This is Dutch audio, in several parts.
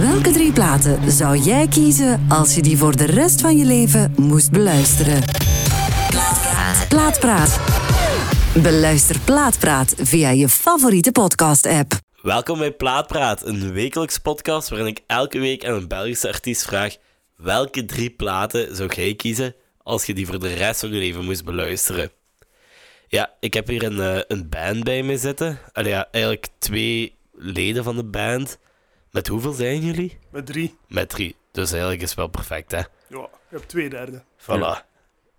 Welke drie platen zou jij kiezen als je die voor de rest van je leven moest beluisteren? Plaatpraat. Beluister Plaatpraat via je favoriete podcast-app. Welkom bij Plaatpraat, een wekelijkse podcast waarin ik elke week aan een Belgische artiest vraag welke drie platen zou jij kiezen als je die voor de rest van je leven moest beluisteren. Ja, ik heb hier een, eh, een band bij me zitten. Allee, ja, eigenlijk twee leden van de band. Met hoeveel zijn jullie? Met drie. Met drie. Dus eigenlijk is het wel perfect, hè? Ja, ik heb twee derde. Voilà.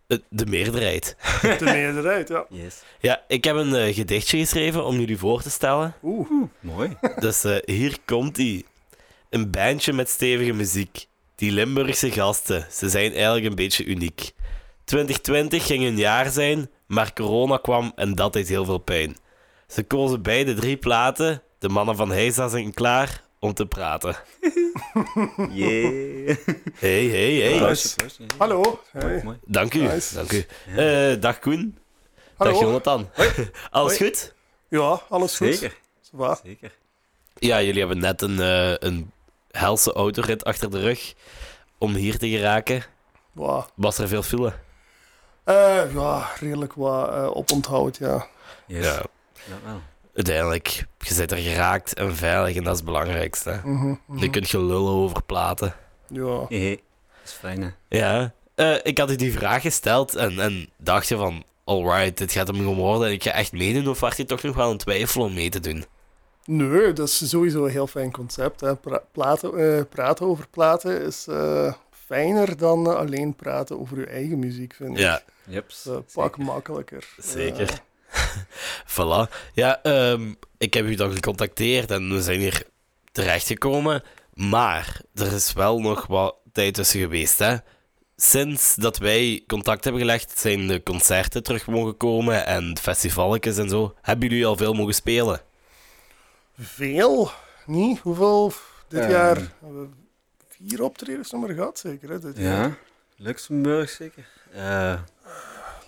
De, de meerderheid. De meerderheid, ja. Yes. Ja, ik heb een eh, gedichtje geschreven om jullie voor te stellen. Oeh. Mooi. Dus eh, hier komt ie. Een bandje met stevige muziek. Die Limburgse gasten, ze zijn eigenlijk een beetje uniek. 2020 ging een jaar zijn, maar corona kwam en dat deed heel veel pijn. Ze kozen beide drie platen. De mannen van Heisa zijn klaar om te praten. Yeah. Hey, hey, hey. Hallo. Hey. Mooi. Dank u. Nice. Dank u. Eh, dag Koen. Hallo. Dag Jonathan. Alles Hoi. goed? Ja, alles goed. Zeker. Va? Zeker. Ja, jullie hebben net een, eh, een helse autorit achter de rug om hier te geraken. Wow. Was er veel file? Eh, ja, redelijk wat eh, oponthoud, ja. Yes. Ja. Ja, wel. Uiteindelijk, je bent er geraakt en veilig en dat is het belangrijkste. Mhm, mhm. Je kunt je lullen over platen. Ja. Hey, hey. Dat is fijn, hè. Ja. Eh, ik had u die vraag gesteld en, en dacht je van... Alright, dit gaat hem gewoon worden en ik ga echt meedoen. Of was je toch nog wel een twijfel om mee te doen? Nee, dat is sowieso een heel fijn concept. Hè. Pra- platen, eh, praten over platen is eh, fijner dan alleen praten over je eigen muziek, vind ik. Ja, een pak makkelijker. zeker. Voilà. Ja, ehm, ik heb u dan gecontacteerd en we zijn hier terechtgekomen. Maar er is wel nog wat tijd tussen geweest, hè. Sinds dat wij contact hebben gelegd, zijn de concerten terug mogen komen en festivalletjes en zo. Hebben jullie al veel mogen spelen? veel? Niet? Hoeveel? Dit Ehm. jaar hebben we vier optredens nog maar gehad, zeker. Hè, dit jaar. Ja. Luxemburg zeker. Eh,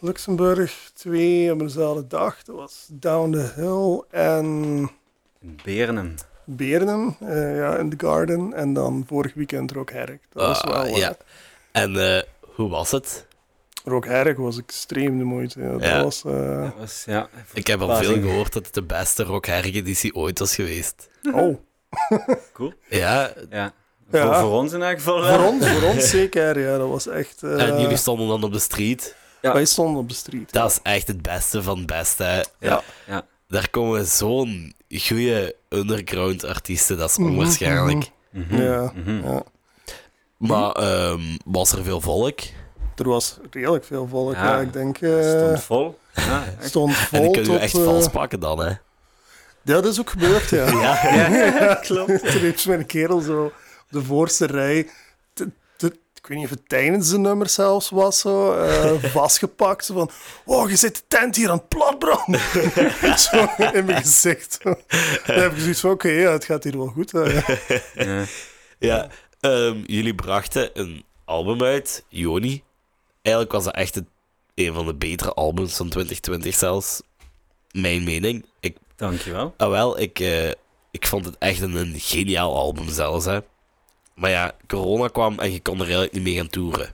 Luxemburg, twee op dezelfde dag. Dat was Down the Hill en in Beernem. Beernem, eh, ja, in the Garden. En dan vorig weekend Rockherk. Dat was Ah, wel... ja. En eh, hoe was het? Rockherk was extreem de moeite. Ja, dat Ja. was... eh, Dat was, ja, Ik heb al veel gehoord dat het de beste Rock editie ooit was geweest. oh, Cool. Ja, Ja. Ja. Voor, voor ons in elk geval. voor ons, voor ons zeker. Ja, dat was echt... eh, en jullie stonden dan op de street. Ja. Wij stonden op de street. Dat is echt het beste van het beste. hè. Ja. ja. Daar komen zo'n goede underground artiesten, dat is Mhm, onwaarschijnlijk. Mhm, Ja, mhm. ja. Maar ehm, was er veel volk? Er was redelijk veel volk. Ja, Ja, ik denk... Het eh stond vol. Ja, stond vol En die kunnen we echt eh, vals pakken dan, hè? Ja, dat is ook gebeurd, ja. Ja, klopt. Toen heeft mijn kerel zo op de voorste rij, weet niet of het tijdens de nummer zelfs was, zo, eh, vastgepakt. Zo van, oh, je zit de tent hier aan het platbranden. zo in mijn gezicht. Dan heb ik zoiets van, oké, ja, het gaat hier wel goed. hè, ja. Ja. Ehm, jullie brachten een album uit, Joni. Eigenlijk was dat echt een van de betere albums van 2020 zelfs. Mijn mening. Ik, Dankjewel. ah wel, ik, eh, ik vond het echt een, een geniaal album zelfs, hè. Maar ja, corona kwam en je kon er eigenlijk niet mee gaan toeren.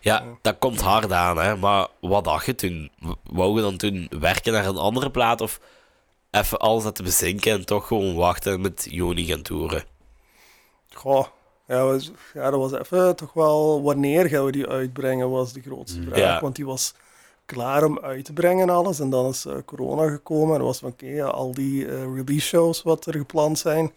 Ja, dat komt hard aan, hè. Maar wat dacht je toen? Wou je dan toen werken naar een andere plaat of even alles laten bezinken en toch gewoon wachten en met Joni gaan toeren? Goh, ja, was, ja, dat was even toch wel, wanneer gaan we die uitbrengen, was de grootste vraag. Ja. Want die was klaar om uit te brengen en alles. En dan is eh, corona gekomen en was van, oké, ja, al die eh, release shows wat er gepland zijn,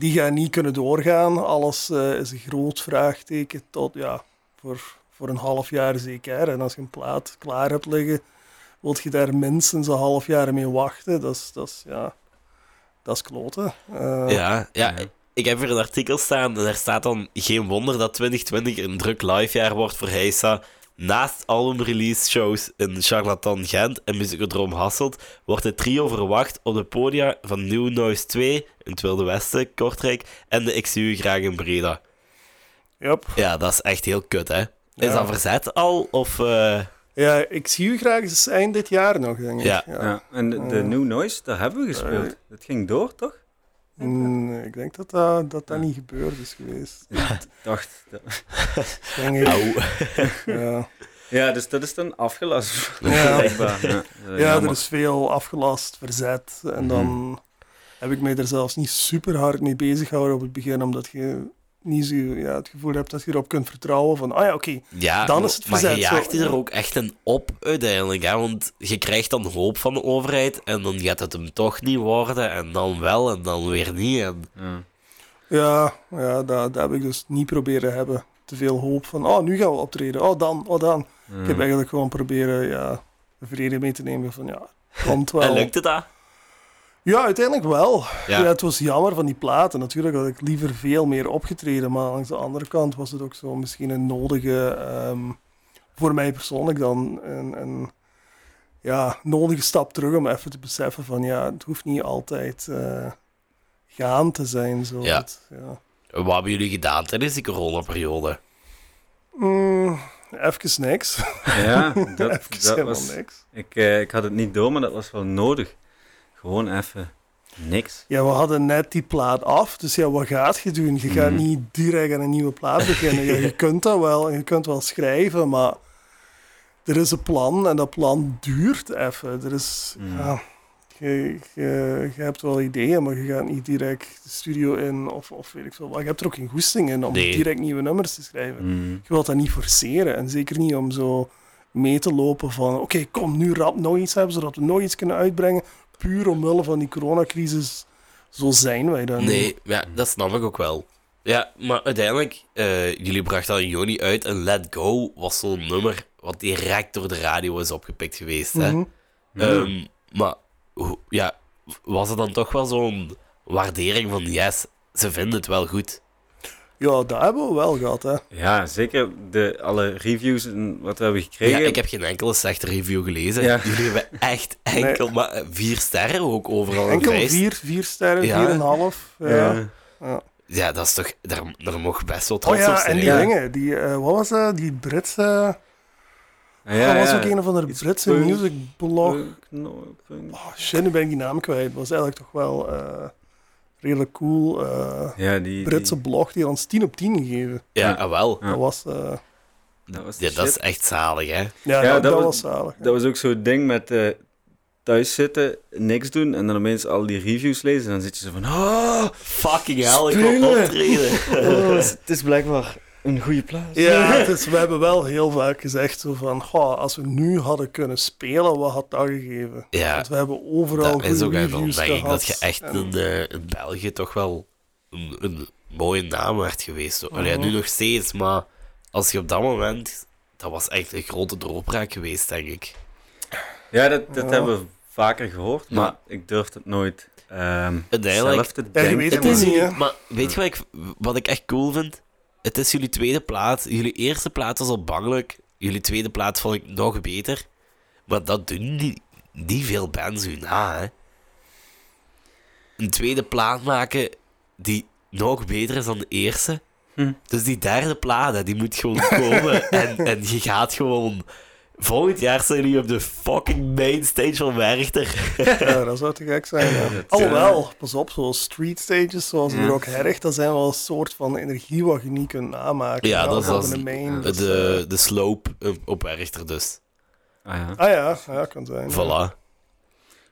die gaan niet kunnen doorgaan. Alles eh, is een groot vraagteken tot, ja, voor, voor een half jaar zeker. En als je een plaat klaar hebt liggen, wilt je daar minstens een half jaar mee wachten. Dat is, dat is ja, dat is kloten. Eh, Ja, ja, ik heb hier een artikel staan en daar staat dan geen wonder dat 2020 een druk livejaar wordt voor Heisa. Naast albumrelease shows in Charlatan Gent en Musicodroom Hasselt wordt het trio verwacht op de podia van New Noise 2 in het Wilde Westen, Kortrijk en de XU graag in Breda. Yep. Ja, dat is echt heel kut, hè? Is Ja. dat verzet al? Of, eh, Ja, ik zie u graag eens eind dit jaar nog, denk ik. Ja. Ja. En de, de. New Noise, daar hebben we gespeeld. Eh. Dat ging door, toch? Mm, ik denk dat dat, dat, dat niet gebeurd is geweest. Ik dacht... dat- Denk ik. Auw. Ja, Ja, dus dat is dan afgelast. Ja. Ja, ja er is veel afgelast, verzet. En dan heb ik mij er zelfs niet super hard mee bezig gehouden op het begin, omdat je niet zo, ja, het gevoel hebt dat je erop kunt vertrouwen van, ah ja, oké, Ja, Dan is het maar je verzet, jaagt er ook echt een op uiteindelijk. Hè? Want je krijgt dan hoop van de overheid en dan gaat het hem toch niet worden. En dan wel en dan weer niet. En... Ja. Ja, ja dat, dat heb ik dus niet proberen hebben. Te veel hoop van, oh, nu gaan we optreden. Oh, dan, oh, dan. Ja. Ik heb eigenlijk gewoon proberen, ja, de vrede mee te nemen van, ja, komt wel. En lukte dat? Ja, uiteindelijk wel. Ja. Ja. het was jammer van die platen. Natuurlijk had ik liever veel meer opgetreden, maar langs de andere kant was het ook zo misschien een nodige, ehm, voor mij persoonlijk dan, een, een ja, nodige stap terug om even te beseffen van, ja, het hoeft niet altijd eh, gaan te zijn. Zo. Ja. Het- ja. Wat hebben jullie gedaan tijdens die coronaperiode? Mm, even niks. Ja, dat, even dat helemaal was... niks. Ik, eh, ik had het niet door, maar dat was wel nodig. Gewoon even niks. Ja, we hadden net die plaat af, dus ja, wat gaat je doen? Je gaat Mhm. niet direct aan een nieuwe plaat beginnen. Ja, je kunt dat wel, en je kunt wel schrijven, maar er is een plan en dat plan duurt even. Er is, Mhm. ja, je, je, je hebt wel ideeën, maar je gaat niet direct de studio in of, of weet ik veel wat. Je hebt er ook geen goesting in om Nee. direct nieuwe nummers te schrijven. Mm. Je wilt dat niet forceren en zeker niet om zo mee te lopen van oké, kom nu rap nog iets hebben, zodat we nog iets kunnen uitbrengen. Puur omwille van die coronacrisis. Zo zijn wij dan Nee, ja, dat snap ik ook wel. Ja, maar uiteindelijk, eh, jullie brachten in juni uit en Let Go was zo'n nummer wat direct door de radio is opgepikt geweest. Hè? Mhm. Ehm, maar ja, was het dan toch wel zo'n waardering van yes, ze vinden het wel goed? Ja, dat hebben we wel gehad, hè. Ja, zeker de, alle reviews en wat we hebben Ja, gekregen. ik heb geen enkele slechte review gelezen. Ja. Jullie hebben echt enkel, maar eh, vier sterren ook overal. in Enkel geweest. vier, vier sterren, Ja. vier en een half. Ja. Ja. Ja. Ja, dat is toch, daar, daar mocht best wel Oh trots op ja, zijn. en die dingen, die, eh, wat was dat? Die Britse, Ah, ja, dat was ja. ook een of andere Iets Britse punk, music blog. Punk, no, punk. Oh, shit, nu ben ik die naam kwijt. Het was eigenlijk toch wel eh, redelijk cool. eh, Ja, die, Britse die- blog die ons 10 op 10 gegeven. Ja, Ja. ah, wel. Ja. Dat was, eh, dat was Ja, dat is echt zalig, hè? ja, Ja, dat, was- was zalig. Dat was ook zo'n ding met eh, thuis zitten, niks doen en dan opeens al die reviews lezen. En dan zit je zo van, oh, Fucking hell, ik wil optreden. oh, het is blijkbaar een goede plaats. Ja, het is, we hebben wel heel vaak gezegd zo van, goh, als we nu hadden kunnen spelen, wat had dat gegeven? Ja, Want we hebben overal dat is ook goede en dan reviews denk ik dat je echt En- in, eh, in België toch wel een, een mooie naam werd geweest. Allee, Mhm. nu nog steeds, maar als je op dat moment... Dat was echt een grote doorbraak geweest, denk ik. Ja, dat, dat Ja. hebben we vaker gehoord, maar ik durf het nooit ehm, Uiteindelijk- zelf te Ja, je denken. weet Het het is niet, maar weet je wat ik, wat ik echt cool vind? Het is jullie tweede plaat. Jullie eerste plaat was al bangelijk. Jullie tweede plaat vond ik nog beter. Maar dat doen niet, niet veel bands u na, hè. Een tweede plaat maken die nog beter is dan de eerste. Hm. Dus die derde plaat, hè, die moet gewoon komen. en, en je gaat gewoon... Volgend jaar zijn jullie op de fucking mainstage van Werchter. Ja, dat zou te gek zijn. Ja. Dat, Alhoewel, pas op, zo street stages zoals Rock Herrig, dat zijn wel een soort van energie wat je niet kunt namaken. Ja, dat is als- de main. dus, De, eh, de slope op- Werchter dus. Ah ja. Ah ja, ja, kan zijn. Voilà.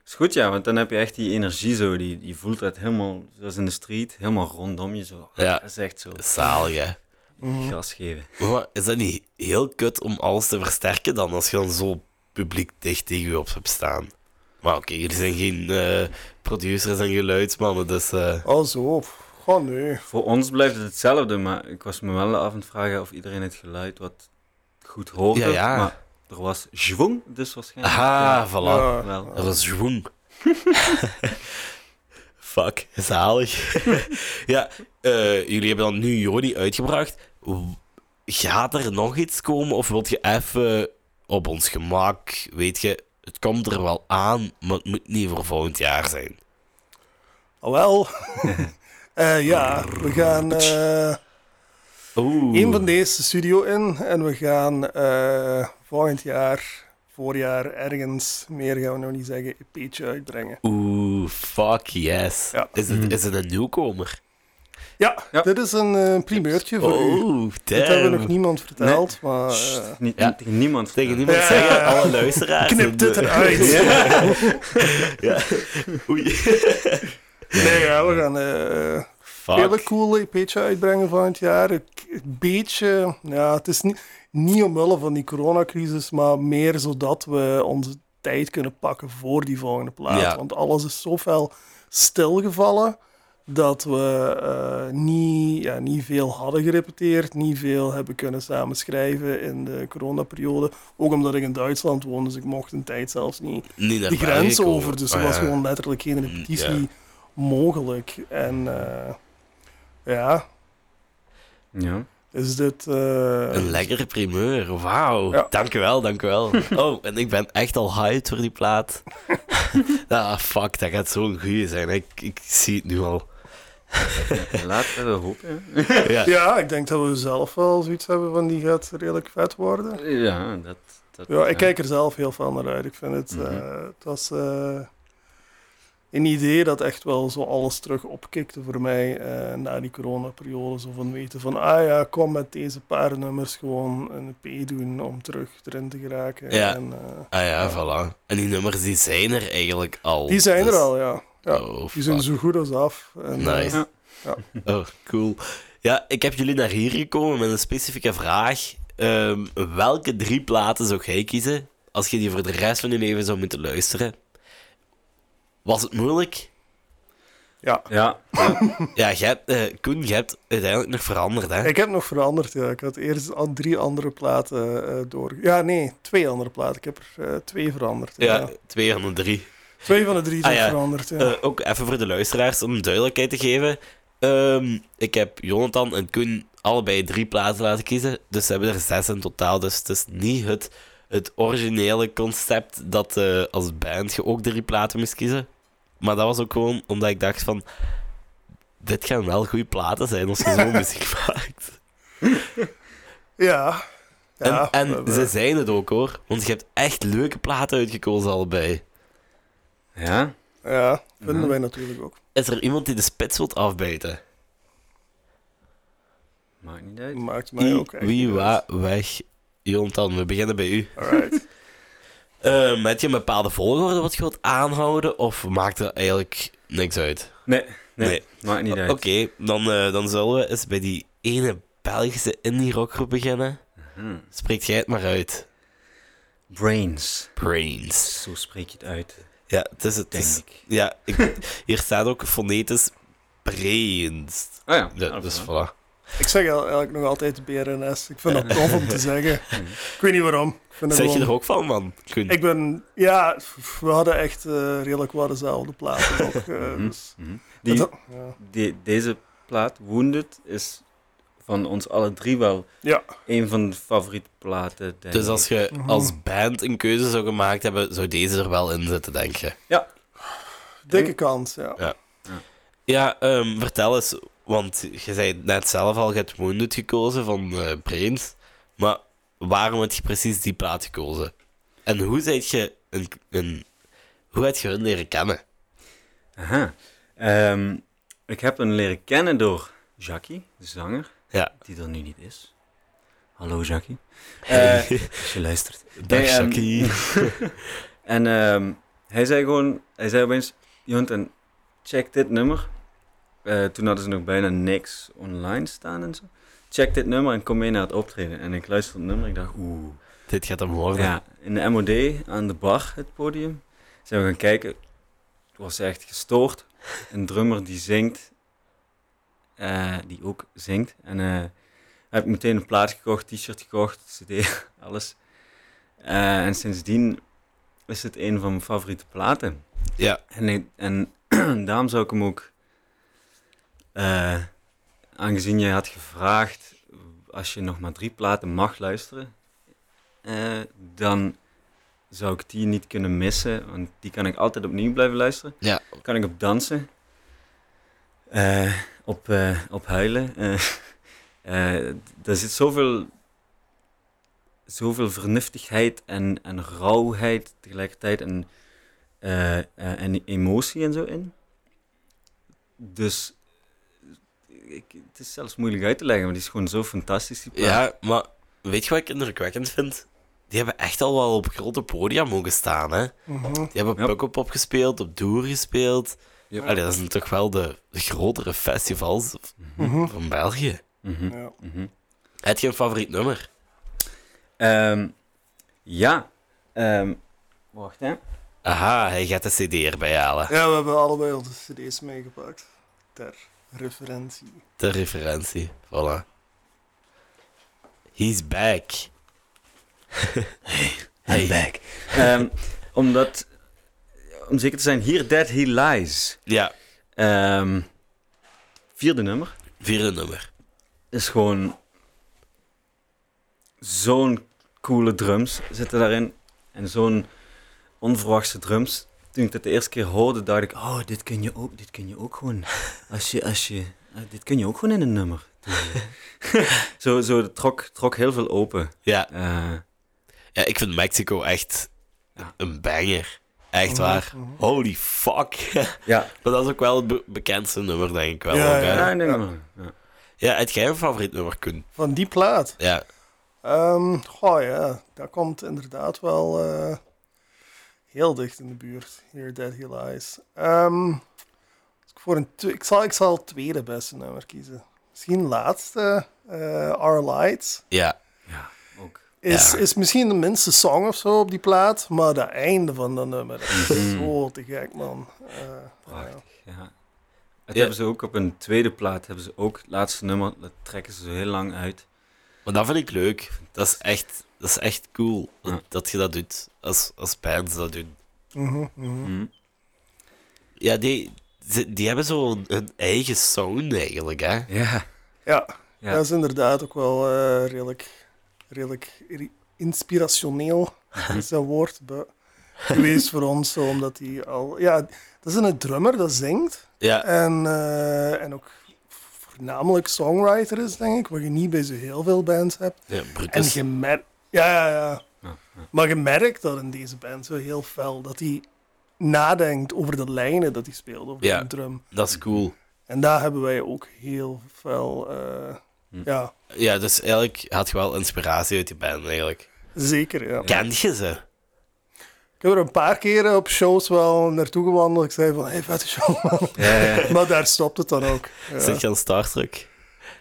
Is goed, ja, want dan heb je echt die energie zo. Die, die voelt het helemaal, zoals in de street, helemaal rondom je zo. Ja. Dat is echt zo. Zalig, hè. Mhm. Gas geven. Maar is dat niet heel kut om alles te versterken dan, als je dan zo publiek dicht tegen je op hebt staan? Maar oké, jullie zijn geen eh, producers en geluidsmannen, dus... eh, Oh zo, oh nee. Voor ons blijft het hetzelfde, maar ik was me wel af aan het vragen of iedereen het geluid wat goed hoorde. Ja, ja. Maar er was schwung, dus waarschijnlijk. aha, voilà. Ja, wel. Dat is schwung. Fuck, zalig. ja, eh, jullie hebben dan nu Joni uitgebracht. Gaat er nog iets komen, of wilt je even op ons gemak, weet je, het komt er wel aan, maar het moet niet voor volgend jaar zijn. Oh, wel. Eh, ja, we gaan eh Oeh. een van deze studio in en we gaan eh, volgend jaar voorjaar ergens meer, gaan we nou niet zeggen, EP'tje uitbrengen. Oeh, fuck yes. Ja. Is, het, is het een nieuwkomer? Ja, Ja. dit is een eh, primeurtje voor u. Oh, Dit hebben we nog damn. niemand verteld, maar... Sst, eh, niet, Ja. Tegen niemand. Tegen niemand Ja, zeggen, ja. alle luisteraars. knip dit de- eruit. ja. Oei. Nee, ja, we gaan eh Fuck. hele coole EP'tje uitbrengen van het jaar. Een beetje, ja, het is niet, niet omwille van die coronacrisis, maar meer zodat we onze tijd kunnen pakken voor die volgende plaat. Ja. Want alles is zoveel stilgevallen dat we eh, niet, ja, niet veel hadden gerepeteerd, niet veel hebben kunnen samen schrijven in de coronaperiode. Ook omdat ik in Duitsland woon, dus ik mocht een tijd zelfs niet de grens over. Dus er Ah, was ja. gewoon letterlijk geen repetitie Ja. mogelijk. En eh, ja, Mm. Ja. is dit... eh, Een lekkere primeur, wauw. Ja. Dankjewel, dankjewel. Oh, en ik ben echt al hyped voor die plaat. ah, fuck, dat gaat zo'n goeie zijn. Ik, ik zie het nu al. Laten we hopen. Ja. ja, ik denk dat we zelf wel zoiets hebben van die gaat redelijk vet worden. Ja, dat... dat Ja, ik kijk er zelf heel veel naar uit. Ik vind het... Mhm. eh, het was eh, een idee dat echt wel zo alles terug opkikte voor mij eh, na die coronaperiode. Zo van weten van, ah ja, kom met deze paar nummers gewoon een EP doen om terug erin te geraken. Ja. En, eh, Ah ja, voilà. En die nummers die zijn er eigenlijk al. Die zijn Dus- er al, ja. Ja. Oh, die zijn zo goed als af. En, Nice. eh, Oh, cool. Ja, ik heb jullie naar hier gekomen met een specifieke vraag. Ehm, welke drie platen zou jij kiezen als je die voor de rest van je leven zou moeten luisteren? Was het moeilijk? ja. Ja, ja. Ja, jij hebt, eh, Koen, jij hebt uiteindelijk nog veranderd, hè? Ik heb nog veranderd, ja. Ik had eerst al drie andere platen eh door... Ja, nee, twee andere platen. Ik heb er eh, twee veranderd. Ja, Ja. twee van de drie. Twee van de drie zijn Ah, ja. veranderd, ja. Eh, ook even voor de luisteraars, om duidelijkheid te geven. Ehm, ik heb Jonathan en Koen allebei drie platen laten kiezen. Dus ze hebben er zes in totaal. Dus het is niet het, het originele concept dat eh, als band je ook drie platen moest kiezen. Maar dat was ook gewoon omdat ik dacht van... Dit gaan wel goede platen zijn als je zo muziek maakt. ja. ja. en en ze zijn het ook hoor. Want je hebt echt leuke platen uitgekozen allebei. Ja. Ja, vinden Ja. wij natuurlijk ook. Is er iemand die de spits wilt afbijten? Maakt niet uit. Maakt mij Wie, ook echt wie niet weg. Jonathan, we beginnen bij u. uit. Alright. Ehm heb je een bepaalde volgorde wat je wilt aanhouden? Of maakt er eigenlijk niks uit? Nee, nee, Nee. maakt niet uit. Oké, dan, eh, dan zullen we eens bij die ene Belgische indie rockgroep beginnen. Hm. Spreekt jij het maar uit. Brains. Brains. Zo spreek je het uit, Ja, het is het. denk is- ik. ja, ik, hier staat ook fonetisch Brains. Oh ja. Ja, Ah, dus voilà. voilà. Ik zeg eigenlijk nog altijd BRNS. Ik vind dat tof om te zeggen. Ik weet niet waarom. Zeg je er ook van, man? Ik ben... Ja, we hadden echt eh, redelijk wat dezelfde platen ook. eh, Mhm. dus, Mhm. Die, dat- ja. die, deze plaat, Wounded, is van ons alle drie wel ja, een van de favoriete platen. denk Dus als je Mhm. als band een keuze zou gemaakt hebben, zou deze er wel in zitten, denk je? dikke kans, ja. Ja. Ja, ehm, vertel eens, want je zei net zelf al, je hebt Wounded gekozen van eh Brains. Maar waarom heb je precies die plaat gekozen? En hoe zijt je een, een, hoe heb je hun leren kennen? Aha. Ehm, ik heb hem leren kennen door Jackie, de zanger, Ja. die er nu niet is. Hallo Jackie. Eh, als je luistert. Dag, ehm, Jackie. En ehm, hij zei gewoon, hij zei opeens, Jonathan, check dit nummer. Eh, toen hadden ze nog bijna niks online staan en zo. Check dit nummer en kom mee naar het optreden. En ik luisterde het nummer en ik dacht, oeh. Dit gaat hem worden. Ja, in de MOD, aan de bar, het podium, zijn we gaan kijken. Het was echt gestoord. Een drummer die zingt, eh, die ook zingt. En eh heb ik meteen een plaat gekocht, t-shirt gekocht, cd, alles. Eh, en sindsdien is het een van mijn favoriete platen. Ja. En, en daarom zou ik hem ook, aangezien jij had gevraagd, als je nog maar drie platen mag luisteren, dan zou ik die niet kunnen missen, want die kan ik altijd opnieuw blijven luisteren. Ja. Kan ik op dansen, eh, op, eh, op huilen. eh, eh, er zit zoveel zoveel vernuftigheid en, en rauwheid tegelijkertijd en, eh, eh, en emotie en zo in. Dus ik, het is zelfs moeilijk uit te leggen, maar die is gewoon zo fantastisch. Die. Ja, maar weet je wat ik indrukwekkend vind? Die hebben echt al wel op grote podia mogen staan, hè? Mhm. Die hebben Ja. Pukkelpop gespeeld, op Doer gespeeld. Ja. Allee, dat zijn toch wel de, de grotere festivals Mhm. van België. Mhm, Ja. mhm. Heb je een favoriet nummer? Ehm, ja. Ehm, wacht, hè. Aha, hij gaat de CD erbij halen. ja, we hebben allebei onze cd's meegepakt. Ter referentie. Ter referentie. Voilà. He's back. I'm back. Ehm, omdat, om zeker te zijn, Here Dead He Lies. Ja, Ehm, vierde nummer. vierde nummer. Is gewoon zo'n coole drums zitten daarin. En zo'n onverwachte drums. Toen ik dat de eerste keer hoorde, dacht ik, oh, dit kun je ook, dit kun je ook gewoon, als je, als je, eh, dit kun je ook gewoon in een nummer. zo, zo trok, trok heel veel open. Ja, Eh, ja ik vind Mexico echt Ja. een banger. Echt Mhm, waar. mhm. Holy fuck. ja, maar dat is ook wel het be- bekendste nummer, denk ik wel. Ja, ook, hè? ja. ja, ja. Ja, heb jij een favoriet nummer, Koen? Van die plaat. Ja. Ehm goh ja, dat komt inderdaad wel eh, heel dicht in de buurt. Here Dead He Lies. Ehm, als ik, voor een ik, zal, ik zal het tweede beste nummer kiezen. Misschien laatste, eh Our Lights. Ja. Is, Ja. is misschien de minste song of zo op die plaat, maar dat einde van dat nummer dat is Mhm. zo te gek, man. Eh, Prachtig, ja. Het Ja. hebben ze ook op een tweede plaat, hebben ze ook het laatste nummer, dat trekken ze zo heel lang uit. Maar dat vind ik leuk. Dat is echt, dat is echt cool dat, Ja. dat je dat doet. Als, als bands dat doen. ja. Mhm, mhm. Ja, die, die hebben zo een, een eigen sound eigenlijk, hè? Ja, Ja, Ja. dat is inderdaad ook wel eh, redelijk, redelijk inspirationeel, is dat woord, geweest voor ons. Zo, omdat hij al... Ja, dat is een drummer dat zingt Ja, en, eh, en ook voornamelijk songwriter is, denk ik, wat je niet bij zo heel veel bands hebt. ja En je merkt... Ja, ja, ja. Maar je merkt dat in deze band zo heel fel, dat hij nadenkt over de lijnen dat hij speelt, over Ja. de drum. Dat is cool. En daar hebben wij ook heel veel... eh. Ja, Ja, dus eigenlijk had je wel inspiratie uit die band, eigenlijk. zeker, ja. Kent je ze? Ik heb er een paar keren op shows wel naartoe gewandeld. Ik zei van, hey, vette show, man. ja, ja. Maar daar stopt het dan ook. Ja. Zit je aan Star Trek?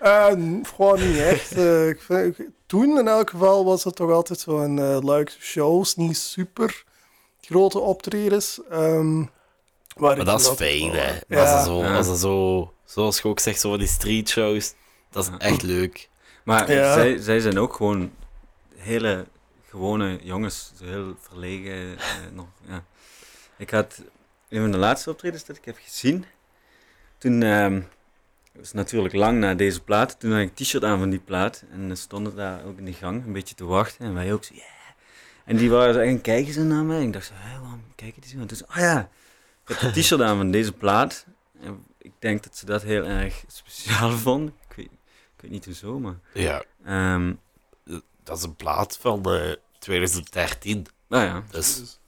N- gewoon niet echt. Eh, ik vind, ik- toen in elk geval was het toch altijd zo'n eh leuke shows. Niet super grote optredens. ehm, Maar dat is fijn, hè? Als, zo, als zo, zoals je ook zegt, zo van die street shows, dat is echt leuk. Maar Ja. zij, zij zijn ook gewoon hele gewone jongens, zo heel verlegen. eh, nog, ja. Ik had een van de laatste optredens dat ik heb gezien. Toen, ehm het was natuurlijk lang na deze plaat, toen had ik een t-shirt aan van die plaat. En dan stonden daar ook in de gang een beetje te wachten. En wij ook zo, yeah. En die waren zo echt een kijken ze naar mij. En ik dacht zo, hé, waarom kijken die zo? En toen ah ja, ik heb een t-shirt aan van deze plaat. En ik denk dat ze dat heel erg speciaal vonden. Ik weet, niet hoezo, maar... Ja, Ehm dat is een plaat van eh, 2013. nou ja, Dus Dus,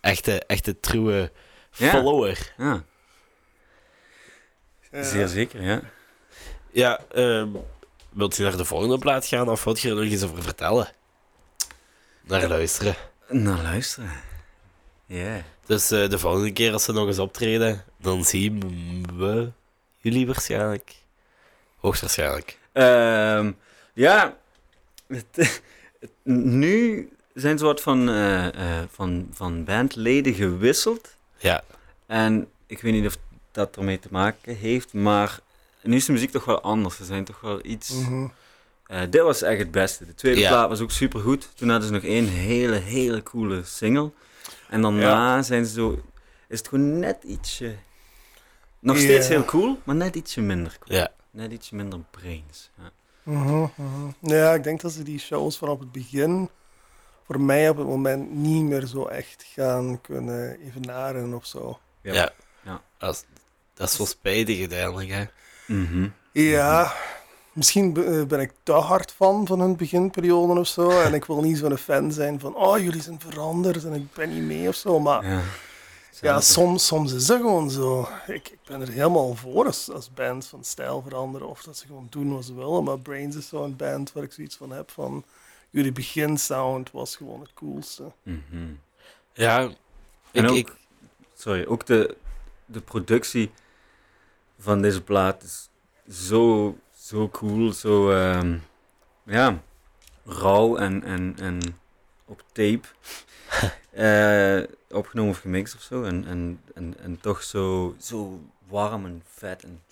echte, echte trouwe Ja. follower. ja, ja. zeer zeker, ja. Ja, ehm wilt je naar de volgende plaat gaan of wilt je er nog iets over vertellen? Naar luisteren. Nou, luisteren. Ja. Dus eh, de volgende keer als ze nog eens optreden, dan zien we jullie waarschijnlijk. Hoogstwaarschijnlijk. Ehm, ja, het, nu zijn ze wat van, eh, eh, van, van bandleden gewisseld. Ja, En ik weet niet of dat ermee te maken heeft, maar nu is de muziek toch wel anders. Ze zijn toch wel iets... Mhm. Eh, dit was echt het beste. De tweede Ja. plaat was ook super goed. Toen hadden ze nog één hele, hele coole single. En daarna zijn ze zo. Is het gewoon net ietsje. Nog steeds heel cool, maar net ietsje minder cool. ja. Net ietsje minder brains. Ja. Mhm, mhm. Ja, ik denk dat ze die shows van op het begin voor mij op het moment niet meer zo echt gaan kunnen evenaren of zo. Ja. Ja. Dat, is, dat is wel spijtig uiteindelijk, hè. Mhm. Ja, misschien eh, ben ik te hard fan van hun beginperiode of zo. En ik wil niet zo'n fan zijn van, oh, jullie zijn veranderd en ik ben niet mee of zo. Maar Ja, ja, soms, soms is dat gewoon zo. Ik, ik ben er helemaal voor als, als bands van stijl veranderen. Of dat ze gewoon doen wat ze willen. Maar Brains is zo'n band waar ik zoiets van heb van... Jullie beginsound was gewoon het coolste. Mhm. Ja, En ik, ook- ik, Sorry, ook de, de productie van deze plaat is zo, zo cool, zo ehm, ja, rauw en, en, en op tape. Eh, opgenomen of gemixt of zo. En, en, en, en toch zo, zo warm en vet. En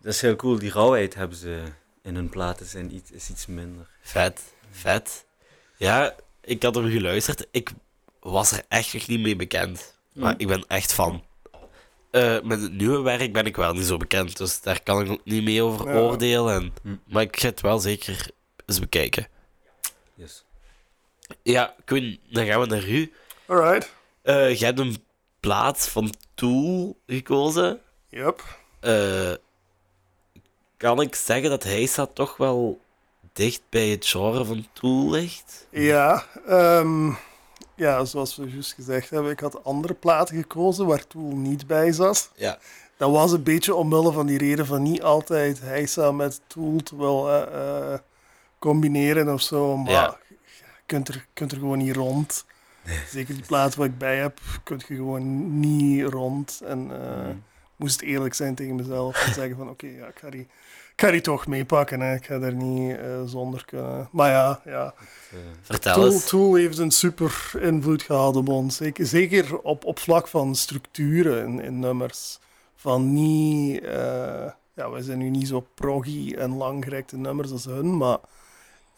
dat is heel cool. Die rauwheid hebben ze in hun platen zijn iets, is iets minder. vet, vet. Ja, ik had hem geluisterd. Ik was er echt nog niet mee bekend. Maar ik ben echt fan. Eh, met het nieuwe werk ben ik wel niet zo bekend, dus daar kan ik ook niet mee over Ja. oordelen. En, Hm. Maar ik ga het wel zeker eens bekijken. Yes. Ja, Quinn, dan gaan we naar u. Alright. Eh jij hebt een plaat van Tool gekozen. Yep. Eh, kan ik zeggen dat Heisa toch wel dicht bij het genre van Tool ligt? Ja, ehm, ja, zoals we juist gezegd hebben, ik had andere platen gekozen waar Tool niet bij zat. Ja. Dat was een beetje omwille van die reden van niet altijd Heisa met Tool te willen eh, combineren of zo. Maar Ja. Je kunt er, kunt er gewoon niet rond. Zeker die plaat waar ik bij heb, kun je gewoon niet rond. En eh, moest eerlijk zijn tegen mezelf en zeggen van oké, ja, ik ga die, ik ga die toch meepakken. Hè. Ik ga er niet eh, zonder kunnen. Maar ja, ja. Eh, Vertel Tool, eens. Tool heeft een super invloed gehad op ons. Zeker, zeker op, op vlak van structuren in, in nummers. Van niet... ja, wij zijn nu niet zo proggy en langgerekte nummers als hun, maar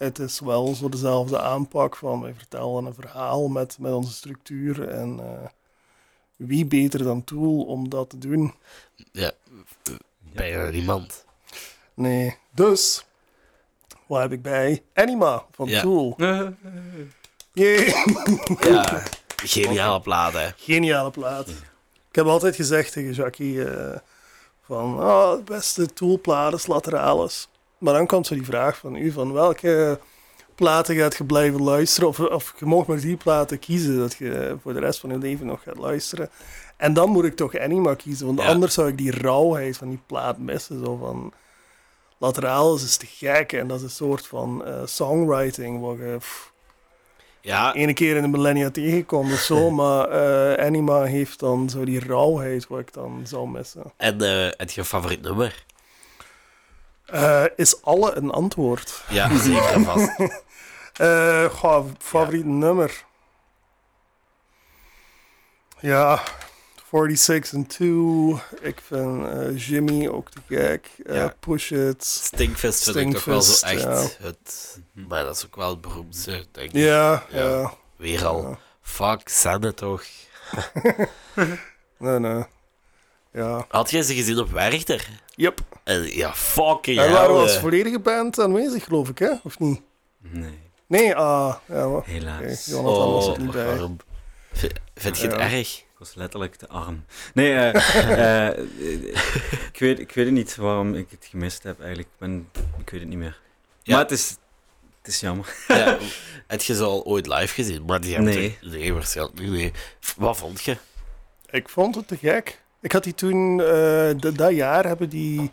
het is wel zo dezelfde aanpak van wij vertellen een verhaal met, met onze structuur en eh, wie beter dan Tool om dat te doen? Ja, bijna niemand. Nee, dus wat heb ik bij? Anima van Ja. Tool. Ja, geniale plaat, hè. Geniale plaat. Ik heb altijd gezegd tegen Jackie eh, van oh, de beste toolplaat is Lateralis. Maar dan komt zo die vraag van u van welke platen gaat je blijven luisteren of, of je mag maar die platen kiezen dat je voor de rest van je leven nog gaat luisteren. En dan moet ik toch Anima kiezen, want Ja. anders zou ik die rauwheid van die plaat missen. Zo van, Lateralis is te gek en dat is een soort van eh, songwriting waar je pff, Ja, ene keer in de millennia tegenkomt of zo, maar eh, Anima heeft dan zo die rauwheid wat ik dan zou missen. en eh heb je favoriet nummer? Eh, is alle een antwoord? Ja, zeker en vast. Goh, favoriet nummer? Ja, 46 en 2. Ik vind eh, Jimmy ook te gek. Ja. Push It. Stinkfist vind ik toch wel zo echt het... Maar dat is ook wel het beroemdste, denk ik. Ja, Ja. Weer al. Fuck, Sanne toch. Nee, nee. Ja. Had jij ze gezien op Werchter? Yep. En ja, fucking En hell, als eh. volledige band aanwezig, geloof ik, hè? Of niet? nee, Nee, ah. Ja, oké. helaas. Jonathan was er Oh, niet bij. waarom? V- Vind je het Ja. erg? Ik was letterlijk te arm. Nee, eh, eh, ik, weet, ik weet niet waarom ik het gemist heb eigenlijk. Ik, ben, ik weet het niet meer. Ja. Maar het is, het is jammer. Ja, heb je ze al ooit live gezien? Maar die hebben Nee. toch- nee, waarschijnlijk niet. Nee. Wat vond je? Ik vond het te gek. Ik had die toen, eh, dat- dat jaar hebben die,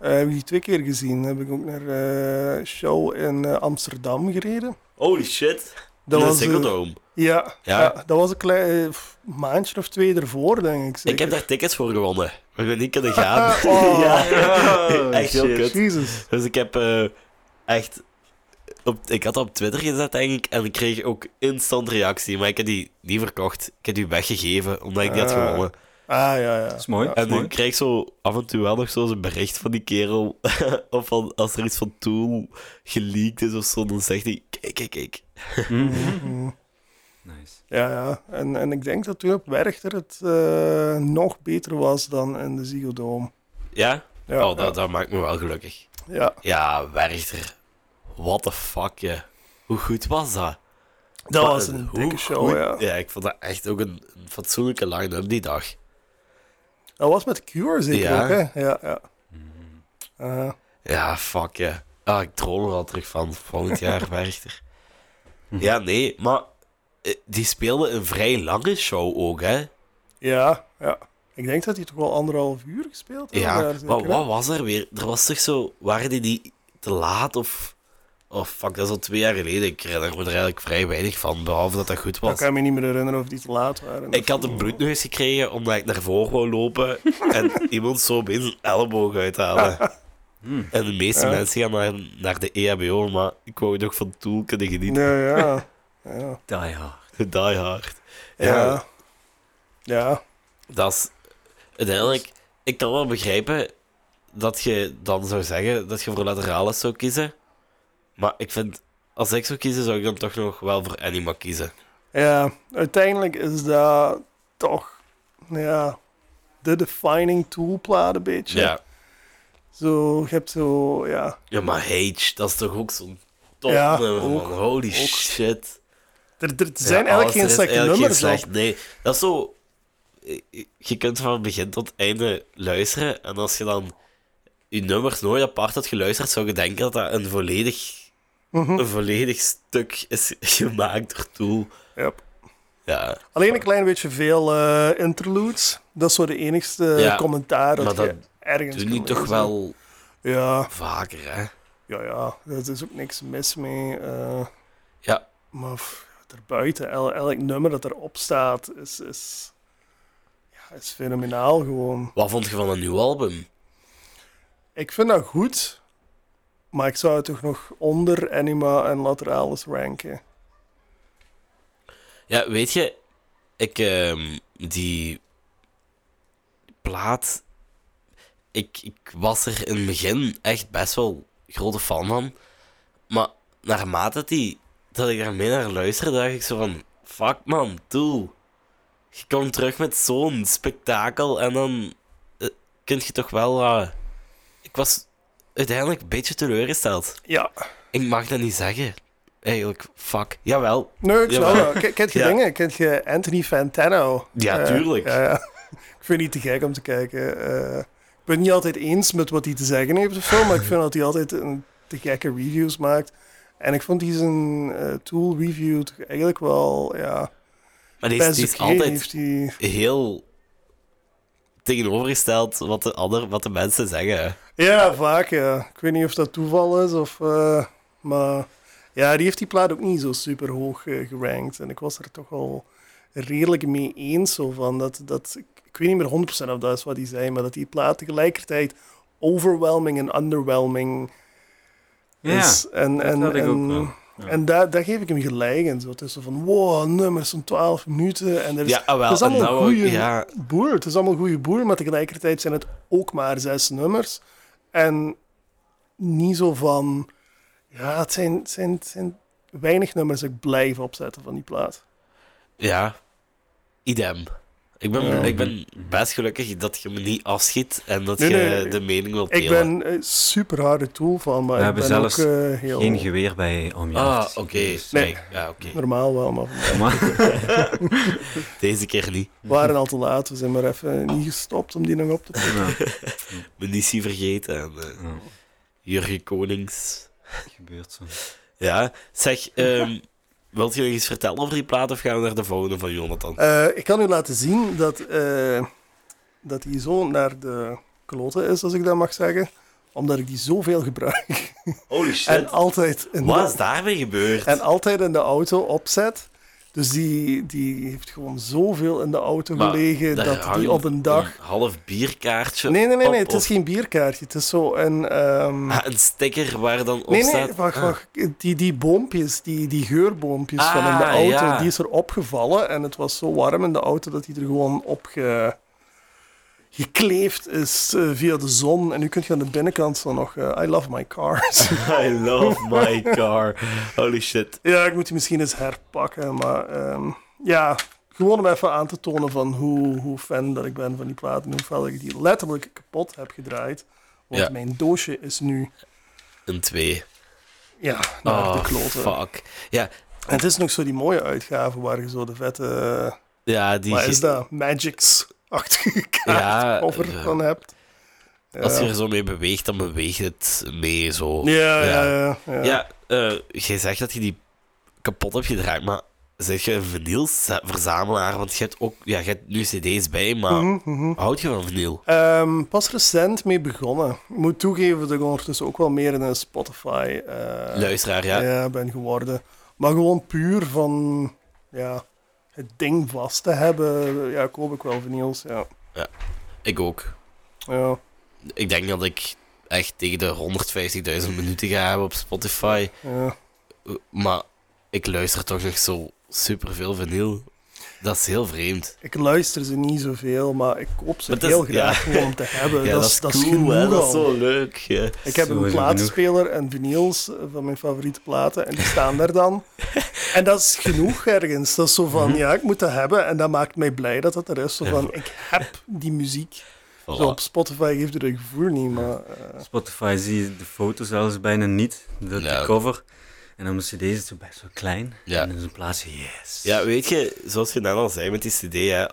eh, heb ik die twee keer gezien. Heb ik ook naar eh, een show in eh, Amsterdam gereden. Holy shit. Dat Dat was, eh, Dome. ja, Ja. ja. dat was een klein eh, maandje of twee ervoor, denk ik. Ik heb daar tickets voor gewonnen. We hebben niet kunnen gaan. Oh. ja. Oh, echt heel kut. Jezus. Dus ik heb eh, echt... Op, ik had dat op Twitter gezet, denk ik, en ik kreeg ook instant reactie. Maar ik heb die niet verkocht. Ik heb die weggegeven, omdat ik die had Ah. gewonnen. Ah, ja, ja. Dat is mooi. Ja. En ik krijg zo af en toe wel nog zo'n bericht van die kerel. of van, als er iets van Tool geleakt is of zo, dan zegt hij: Kijk, kijk, kijk. Mhm. Mhm. Nice. Ja, ja. En, en ik denk dat toen op Werchter het eh, nog beter was dan in de Ziggo Dome. Ja? Ja, oh, dat, dat maakt me wel gelukkig. ja. Ja, Werchter. What the fuck, je. Hoe goed was dat? Dat was een dikke show, goed- ja. ik vond dat echt ook een, een fatsoenlijke line-up die dag. Dat was met Cure zeker Ja. ook, hè? Ja, ja. Uh, Ja, fuck ja. Ah, ik droom er al terug van. Volgend jaar Werchter. Ja, nee, maar eh, die speelde een vrij lange show ook, hè? Ja, ja. Ik denk dat hij toch wel anderhalf uur gespeeld heeft. Ja, maar wat was er weer? Er was toch zo... Waren die te laat of... Oh, fuck, dat is al twee jaar geleden. Ik herinner me er eigenlijk vrij weinig van, behalve dat dat goed Ik was. kan me niet meer herinneren of die te laat waren. Ik had een bloedneus gekregen omdat ik naar voren wou lopen en iemand zo opeens een elleboog uithalen. En de meeste Ja. mensen gaan naar, naar de EHBO, maar ik wou nog van Tool kunnen genieten. Ja, ja. Ja. Die hard. Die hard. Ja, Ja. ja. dat is... Uiteindelijk, ik kan wel begrijpen dat je dan zou zeggen dat je voor Lateralis zou kiezen. Maar ik vind, als ik zou kiezen, zou ik dan toch nog wel voor Anima kiezen. Ja, uiteindelijk is dat toch ja, de defining toolplaat een beetje. Ja, Zo, je hebt zo, ja. ja maar Hage, dat is toch ook zo'n top Ja, ook. Holy Ook. shit. Er, er zijn Ja, eigenlijk geen slechte nummers geen slecht- Nee, dat is zo... Je kunt van begin tot einde luisteren. En als je dan je nummers nooit apart had geluisterd, zou je denken dat dat een volledig, Mhm. een volledig stuk is gemaakt door Tool. Yep. Ja, Alleen een klein beetje veel eh, interludes. Dat is zo de enigste Ja, commentaar dat, maar je dat ergens doe niet toch wel Ja, vaker, hè? ja, ja, er is ook niks mis mee. eh, Ja, maar pff, daarbuiten, el- elk nummer dat erop staat, is, is, ja, is fenomenaal gewoon. wat vond je van een nieuw album? Ik vind dat goed, maar ik zou toch nog onder Anima en Lateralis ranken. Ja, weet je, ik, ehm, die plaat, ik, ik was er in het begin echt best wel grote fan van. Maar naarmate die, dat ik meer naar luisterde, dacht ik zo van, fuck man, Tool. Je komt terug met zo'n spektakel en dan eh, kun je toch wel... eh, ik was uiteindelijk een beetje teleurgesteld. Ja, Ik mag dat niet zeggen. Eigenlijk, fuck. Jawel, nee, ik Jawel. zou wel. Ken- Kent je Ja. dingen? Kent je Anthony Fantano? Ja, Eh, tuurlijk. Ja, ja. Ik vind het niet te gek om te kijken. Eh, ik ben het niet altijd eens met wat hij te zeggen heeft of zo, maar ik vind dat hij altijd een te gekke reviews maakt. En ik vond die zijn eh, tool review toch eigenlijk wel, ja, maar die is, best die is oké. altijd Heeft hij... heel tegenovergesteld wat de, ander, wat de mensen zeggen. Ja, vaak, ja. Ik weet niet of dat toeval is of... eh, maar ja, die heeft die plaat ook niet zo super hoog eh, gerankt. En ik was er toch wel redelijk mee eens. Zo van dat, dat, ik, weet niet meer 100% of dat is wat hij zei, maar dat die plaat tegelijkertijd overwhelming en underwhelming Ja, is. En, dat had ik ook wel. Ja. en daar, daar geef ik hem gelijk in. Zo. Het is zo van, wow, nummers van 12 minuten. En er is, Ja, ah, wel. het is allemaal nou goede ja, boer. Het is allemaal goede boer, maar tegelijkertijd zijn het ook maar zes nummers. En niet zo van... Ja, het zijn, het zijn, het zijn weinig nummers dat ik blijf opzetten van die plaat. ja, idem. Ik ben, Ja. ik ben best gelukkig dat je me niet afschiet en dat Nee, je nee, de mening wilt Ik delen. ben eh, super harde tool van, maar We ik hebben ben zelfs ook eh, heel... Geen geweer bij om je af Ah, te oké. dus- Nee. Nee, ja, oké. Normaal wel, maar Maar, Deze keer niet. we waren al te laat. We zijn maar even niet gestopt om die nog op te pakken. ja, Munitie vergeten en eh, ja, Jurgen Konings. gebeurt zo. Ja, zeg, ehm wilt je nog iets vertellen over die plaat of gaan we naar de volgende van Jonathan? Eh, ik kan u laten zien dat, eh, dat hij zo naar de kloten is, als ik dat mag zeggen. Omdat ik die zoveel gebruik. Holy shit. En altijd in Wat de, is daarmee gebeurd? en altijd in de auto opzet. Dus die, die heeft gewoon zoveel in de auto Maar gelegen dat die op een dag... Een half bierkaartje. Nee, nee, nee, nee op, het is of- geen bierkaartje. Het is zo een... Ah, een sticker waar dan op Nee, nee, staat. wacht, Ah. wacht. Die, die boompjes, die, die geurboompjes van in de Ah, auto, ja. die is er opgevallen. En het was zo warm in de auto dat hij er gewoon op ge, gekleefd is eh, via de zon. En nu kun je aan de binnenkant zo nog... eh, I love my cars. I love my car. Holy shit. ja, ik moet die misschien eens herpakken. Maar ehm, ja, gewoon om even aan te tonen van hoe, hoe fan dat ik ben van die plaat. En hoe fel ik die letterlijk kapot heb gedraaid. Want Ja. mijn doosje is nu Een twee. ja, naar Oh, de kloten. fuck. Ja, En het is nog zo die mooie uitgave waar je zo de vette... ja die... Wat is dat? Magics-achtige Ja, kaart over eh, van hebt. Als je er zo mee beweegt, dan beweegt het mee zo. Ja, Ja. ja, ja. ja. Ja, eh, jij zegt dat je die kapot hebt gedraaid, maar zeg je een vinylverzamelaar? Want je hebt ook, ja, je hebt nu cd's bij, maar Mhm, mhm. houd je van vinyl? Ehm, pas recent mee begonnen. Ik moet toegeven dat ik ondertussen ook wel meer in een Spotify eh, Luisteraar, ja. ja, ben geworden. Maar gewoon puur van ja, het ding vast te hebben, ja, koop ik wel vinyls. Ja. Ik ook. Ja, Ik denk dat ik echt tegen de 150.000 minuten ga hebben op Spotify. ja. Maar ik luister toch nog zo superveel vinyl. Dat is heel vreemd. Ik luister ze niet zoveel, maar ik koop ze is- heel graag ja. om te hebben. Ja, dat, dat is, is dat is cool, genoeg hè. Dat is zo leuk. Ja. Ik heb een plaatspeler en vinyls van mijn favoriete platen en die staan daar dan. En dat is genoeg ergens. Dat is zo van, Mhm. ja, ik moet dat hebben en dat maakt mij blij dat dat er is. Zo van, ik heb die muziek. Zo op. Spotify geeft het dat gevoel niet, maar... eh, Spotify zie je de foto zelfs bijna niet, de, Ja. de cover. En dan de cd is het zo best wel klein. Ja. En in zijn plaats, yes. Ja, weet je, zoals je net al zei met die CD, hè,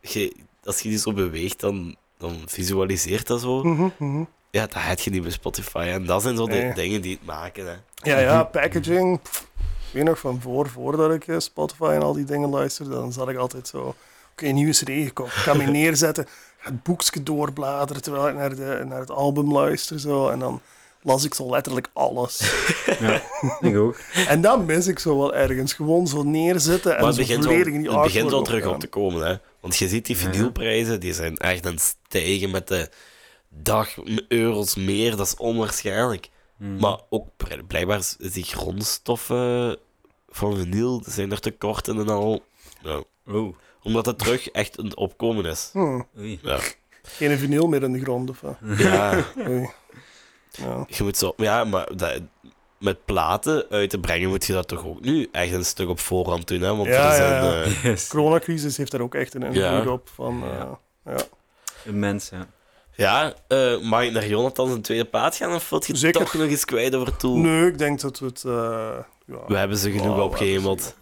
je, als je die zo beweegt, dan, dan visualiseert dat zo. mhm, mhm. Ja, dat heb je niet bij Spotify. En dat zijn zo de Nee. dingen die het maken. Hè. Ja, ja, packaging. pff, ik weet nog van voor, voordat ik eh, Spotify en al die dingen luisterde, dan zat ik altijd zo... Oké, nieuwe CD gekocht. Ik kan me neerzetten, het boekje doorbladeren terwijl ik naar, de, naar het album luister. Zo, en dan las ik zo letterlijk alles. Ja, ik ook. En dat mis ik zo wel ergens. Gewoon zo neerzetten en Maar het zo begint, volledig in die het begint wel terug op te komen. Hè. Want je ziet die vinylprijzen, die zijn echt aan het stijgen met de dag euro's meer. Dat is onwaarschijnlijk. Hmm. Maar ook bl- blijkbaar is die grondstoffen van vinyl zijn er tekorten en al. Ja. Oh, Omdat het terug echt een opkomen is. Hm, oei. Ja. geen vinyl meer in de grond. Of, wat? ja. Oei. Ja. Je moet zo, ja, maar dat, met platen uit te brengen moet je dat toch ook nu echt een stuk op voorhand doen, hè? Want Ja, er zijn, ja, ja. eh, Yes. coronacrisis heeft daar ook echt een invloed Ja. op. Van, Ja. eh, ja. Immens, ja. ja, eh, mag ik naar Jonathan zijn tweede plaat gaan of wilt je Zeker. toch nog eens kwijt over Tool? Nee, ik denk dat we het... eh, ja. We hebben ze genoeg opgehemeld.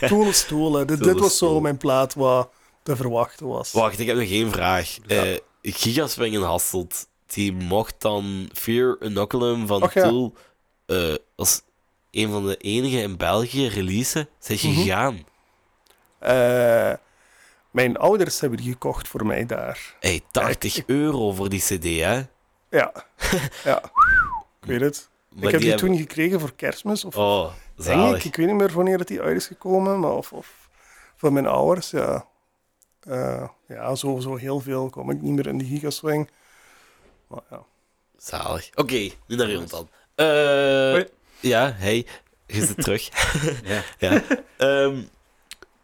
Tool is Tool, hè. Dit, Tool dit was zo mijn plaat wat te verwachten was. Wacht, ik heb nog één vraag. Ja. Eh Gigaswing in Hasselt, die mocht dan Fear Inoculum van Och, ja. Tool eh, als een van de enige in België releasen. Zijn je Mhm. gegaan? Eh, mijn ouders hebben die gekocht voor mij daar. Hey, 80 euro voor die cd, hè? Ja, ja. Ik weet het. Maar ik heb die toen gekregen voor kerstmis. Of Oh, denk ik. Ik weet niet meer wanneer het die uit is gekomen. Maar of, of van mijn ouders, ja. Eh, ja, sowieso heel veel kom ik niet meer in de gigaswing. Maar ja. Zalig. Oké, nu naar Jonathan. Eh Hoi. ja, hey, je zit terug. ja. ja. Ehm,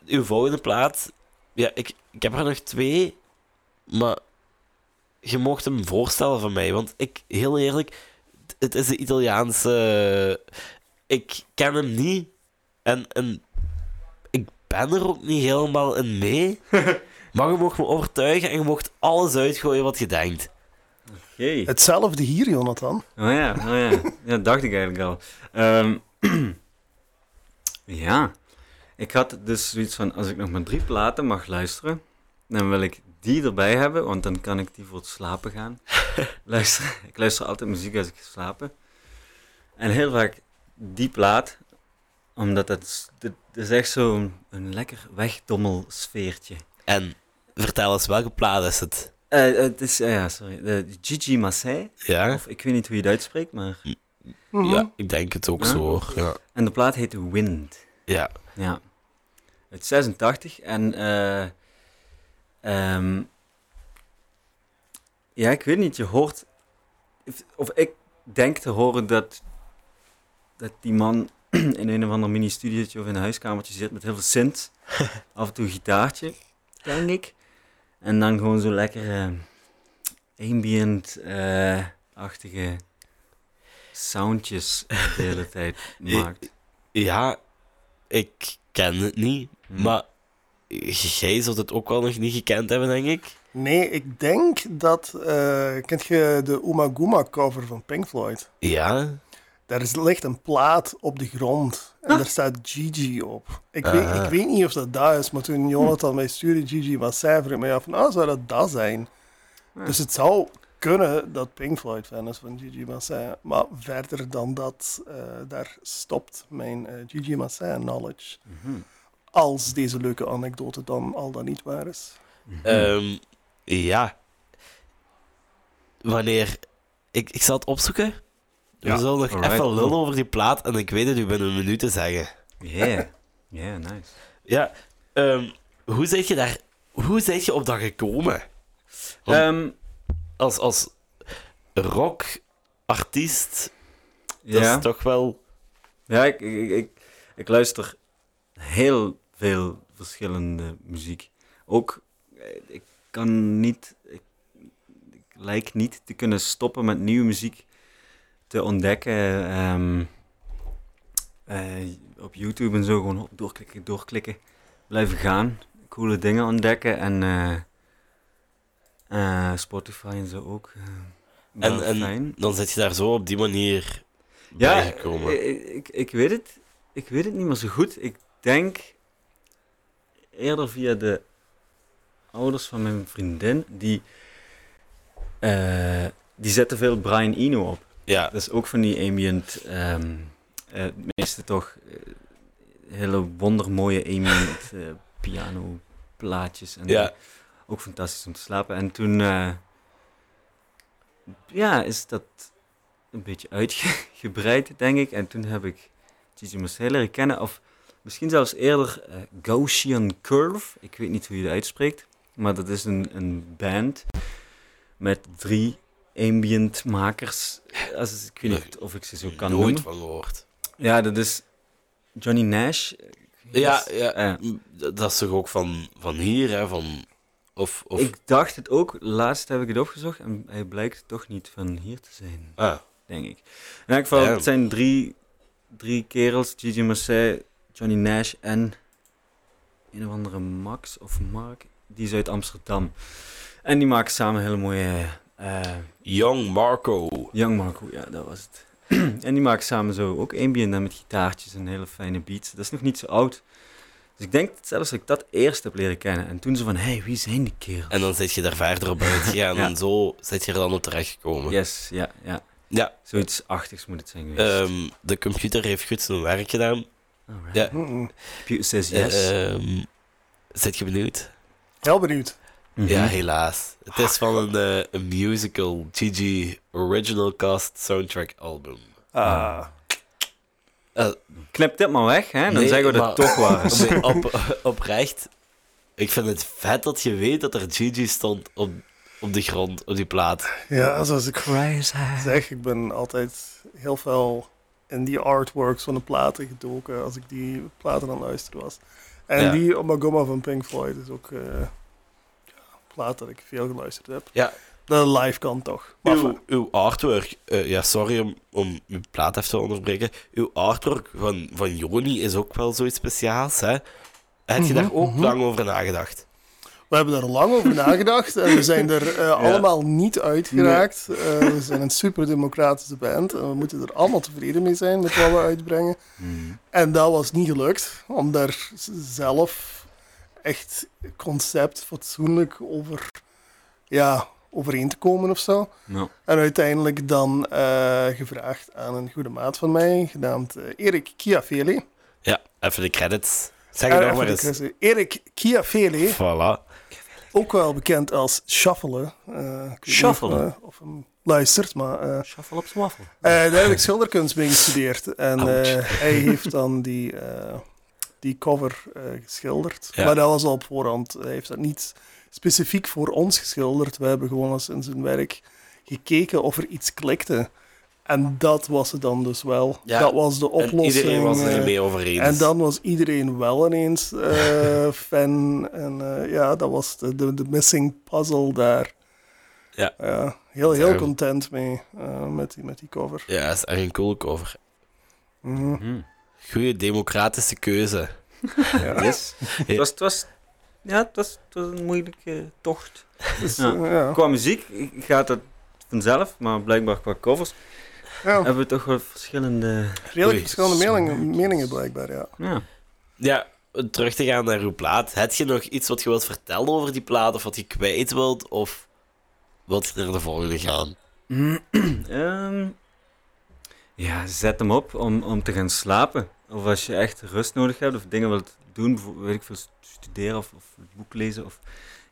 uw volgende plaat. Ja, ik, ik heb er nog twee, maar je mocht hem voorstellen van mij, want ik, heel eerlijk, het is de Italiaanse. Ik ken hem niet en, en ik ben er ook niet helemaal in mee. Maar je mocht me overtuigen en je mocht alles uitgooien wat je denkt. Hetzelfde hier, Jonathan. Oh ja, oh ja. Ja, dat dacht ik eigenlijk al. Ehm, ja. Ik had dus zoiets van, als ik nog maar drie platen mag luisteren, dan wil ik die erbij hebben, want dan kan ik die voor het slapen gaan. luisteren. Ik luister altijd muziek als ik ga slapen. En heel vaak die plaat, omdat dat is, echt zo'n een lekker wegdommel sfeertje. En vertel eens, welke plaat is het? Eh, het is, eh, ja, sorry, de Gigi Massey, Ja? of ik weet niet hoe je het uitspreekt, maar... Mhm. Ja, ik denk het ook Ja? zo hoor. Ja. En de plaat heet Wind. ja. Ja. Het 86 en ehm, ja, ik weet niet, je hoort of- ik denk te horen dat dat die man in een of ander mini-studiootje of in een huiskamertje zit met heel veel synth, af en toe een gitaartje, denk ik. En dan gewoon zo lekker eh, ambient-achtige soundjes de hele tijd maakt. Ja, ik ken het niet, Hmm. maar jij zult het ook wel nog niet gekend hebben, denk ik. Nee, ik denk dat... eh kent je de Umaguma cover van Pink Floyd? Ja? Daar is, ligt een plaat op de grond. En daar staat Gigi op. Ik, weet, Ah. ik weet niet of dat dat is, maar toen Jonathan mij stuurde Gigi vroeg ik mij af van, ah, zou dat dat zijn? Ja. Dus het zou kunnen dat Pink Floyd fan is van Gigi Massin. Maar verder dan dat, eh, daar stopt mijn eh, Gigi Massin knowledge. Mhm. Als deze leuke anekdote dan al dan niet waar is. Mhm. Ehm, ja. Wanneer... Ik, ik zal het opzoeken. We zullen nog alright. even lullen over die plaat en ik weet het u binnen een minuut te zeggen. Yeah. Yeah, nice. Ja, ehm, hoe zit je daar... Hoe zit je op dat gekomen? Ehm, Als, als rockartiest, dat ja. is toch wel... Ja, ik, ik, ik, ik luister heel veel verschillende muziek. Ook, eh, ik kan niet, ik, ik lijk niet te kunnen stoppen met nieuwe muziek te ontdekken. ehm, eh, op YouTube en zo gewoon doorklikken, doorklikken, blijven gaan. Coole dingen ontdekken en eh, eh, Spotify en zo ook. En, dan zit je daar zo op die manier Ja, bijgekomen. ik, ik, ik weet het. Ik weet het niet meer zo goed. Ik denk eerder via de ouders van mijn vriendin. Die, die zetten veel Brian Eno op. Ja, Dat is ook van die ambient. eh, meeste toch eh, hele wondermooie ambient eh, piano plaatjes. En ja. ook fantastisch om te slapen. En toen, ja, is dat een beetje uitgebreid, denk ik. En toen heb ik Gigi Marcel leren kennen. Of misschien zelfs eerder Gaussian Curve. Ik weet niet hoe je het uitspreekt. Maar dat is een, een band met drie ambient makers. Als, ik weet niet of ik ze zo kan Nooit noemen. van gehoord. Ja, dat is Johnny Nash. Ja, ja. Dat is toch ook van, van hier, hè? Van, of, of, Ik dacht het ook, laatst heb ik het opgezocht en hij blijkt toch niet van hier te zijn, ah, denk ik. In elk geval, Ja. het zijn drie, drie kerels, Gigi Marseille, Johnny Nash en een of andere Max of Mark, die is uit Amsterdam. En die maken samen hele mooie, Young Marco. Young Marco, ja, dat was het. en die maken samen zo ook ambient en met gitaartjes en hele fijne beats. Dat is nog niet zo oud. Dus ik denk zelfs dat ik dat eerst heb leren kennen. En toen zo van, hé, hey, wie zijn die kerels? En dan zit je daar verder op uitgegaan Ja. en zo zit je er dan op terechtgekomen. Yes, ja, ja. Ja, Zoiets achtigs moet het zijn geweest. ehm, de computer heeft goed zijn werk gedaan. Alright. ja. Computer says yes. Ehm, zit je benieuwd? Heel benieuwd. Mhm. Ja, helaas. Het is van een, eh, een musical, GG Original Cast Soundtrack Album. Ah. Eh, Knip dit maar weg, hè? Dan Nee, zeggen we dat toch waar is. Op, oprecht, ik vind het vet dat je weet dat er Gigi stond op, op de grond, op die plaat. Ja, zoals ik zeg, ik ben altijd heel veel in die artworks van de platen gedoken als ik die platen aan het luisteren was. En Ja. die Omagoma van Pink Floyd is ook eh, plaat dat ik veel geluisterd heb. Ja. De live kan toch. Maar Uw, uw artwork, eh, ja, sorry om, om uw plaat even te onderbreken. Uw artwork van, van Joni is ook wel zoiets speciaals, hè? Heb je daar Mhm, ook mhm. lang over nagedacht? we hebben er lang over nagedacht en we zijn er eh, allemaal niet uitgeraakt. Eh, we zijn een super democratische band en we moeten er allemaal tevreden mee zijn met wat we uitbrengen. Mhm. En dat was niet gelukt, om daar zelf echt concept fatsoenlijk over, ja, overeen te komen of zo. En uiteindelijk dan eh, gevraagd aan een goede maat van mij, genaamd eh, Erik Chiafeli. Ja, even de credits. Zeg Eh, het nog even maar eens. Erik Chiafeli, Voilà. ook wel bekend als Shuffelen. Eh, Shuffelen? Of, eh, of hem luistert, maar... eh, shuffle op zwaffel. Eh, daar heb ik schilderkunst mee gestudeerd. En eh, hij heeft dan die, eh, die cover eh, geschilderd. Ja. Maar dat was al op voorhand. Hij heeft dat niet specifiek voor ons geschilderd. We hebben gewoon eens in zijn werk gekeken of er iets klikte. En dat was het dan dus wel. Ja, Dat was de En oplossing. iedereen was er eh, niet mee over eens. en dan was iedereen wel ineens eh, fan. En eh, ja, dat was de, de, de missing puzzle daar. Ja. Ja, heel, heel content mee eh, met, die, met die cover. Ja, dat is echt een cool cover. Mhm. Mhm. Goeie democratische keuze. Ja. Yes. Het was, het was, ja, het was, het was een moeilijke tocht. Dus, Ja. ja. Qua muziek gaat het vanzelf, maar blijkbaar qua covers Ja, hebben we toch wel verschillende... redelijk verschillende meningen, meningen blijkbaar, ja. Ja. Ja, terug te gaan naar uw plaat. Heb je nog iets wat je wilt vertellen over die plaat? Of wat je kwijt wilt? Of... wilt je naar de volgende gaan? Ehm, ja, zet hem op om, om te gaan slapen. Of als je echt rust nodig hebt of dingen wilt doen, weet ik veel, studeren of, of een boek lezen of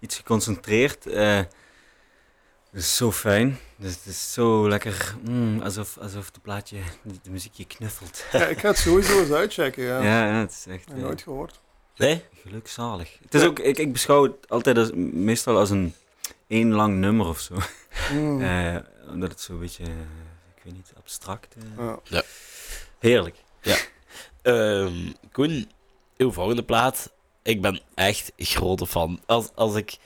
iets geconcentreerd. eh dat is zo fijn. Dus het is zo lekker, mm, alsof, alsof de plaatje, de, de muziek je knuffelt. Ja, ik ga het sowieso eens uitchecken. Ja. Ja, ja, het is echt Heb eh, nooit gehoord. Nee? gelukzalig. Het is ook, ik, ik beschouw het altijd als, meestal als een één lang nummer of zo. Mm. Eh, omdat het zo een beetje, eh, ik weet niet, abstract. eh. Ja. Heerlijk. Ehm Koen, uw volgende plaat. Ik ben echt grote fan. Als, als ik,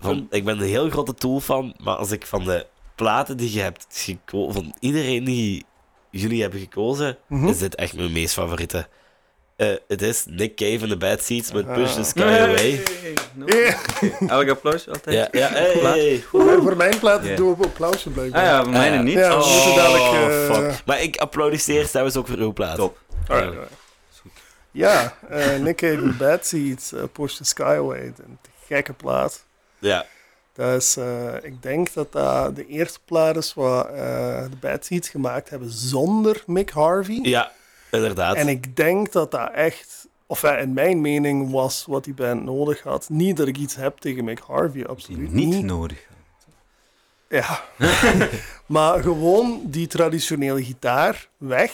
van, ik ben een heel grote Tool fan, maar als ik van de platen die je hebt gekozen, van iedereen die jullie hebben gekozen, Mhm. is dit echt mijn meest favoriete. Eh, het is Nick Cave in the Bad Seats met Push the Ah. Sky Away. No. Elk applaus altijd. Ja, ja, hey, Plaat. hey. Maar voor mijn plaat Ja. doen we op applausje blijkbaar. Ah ja, voor mij Ah, niet. Ja, we moeten dadelijk... Oh, eh, fuck. Maar ik applaudisseer trouwens ook voor uw plaat. Top. alright, alright. Ja, eh, Nick Cave in Bad Seeds, eh, Push the Sky Away. Een gekke plaat. Ja, Dat is, eh, ik denk dat dat de eerste plaat is waar eh, de Bad Seeds gemaakt hebben zonder Mick Harvey. ja inderdaad. En ik denk dat dat echt, of ja, in mijn mening was wat die band nodig had. Niet dat ik iets heb tegen Mick Harvey, Die absoluut niet niet. nodig. Ja. maar gewoon die traditionele gitaar weg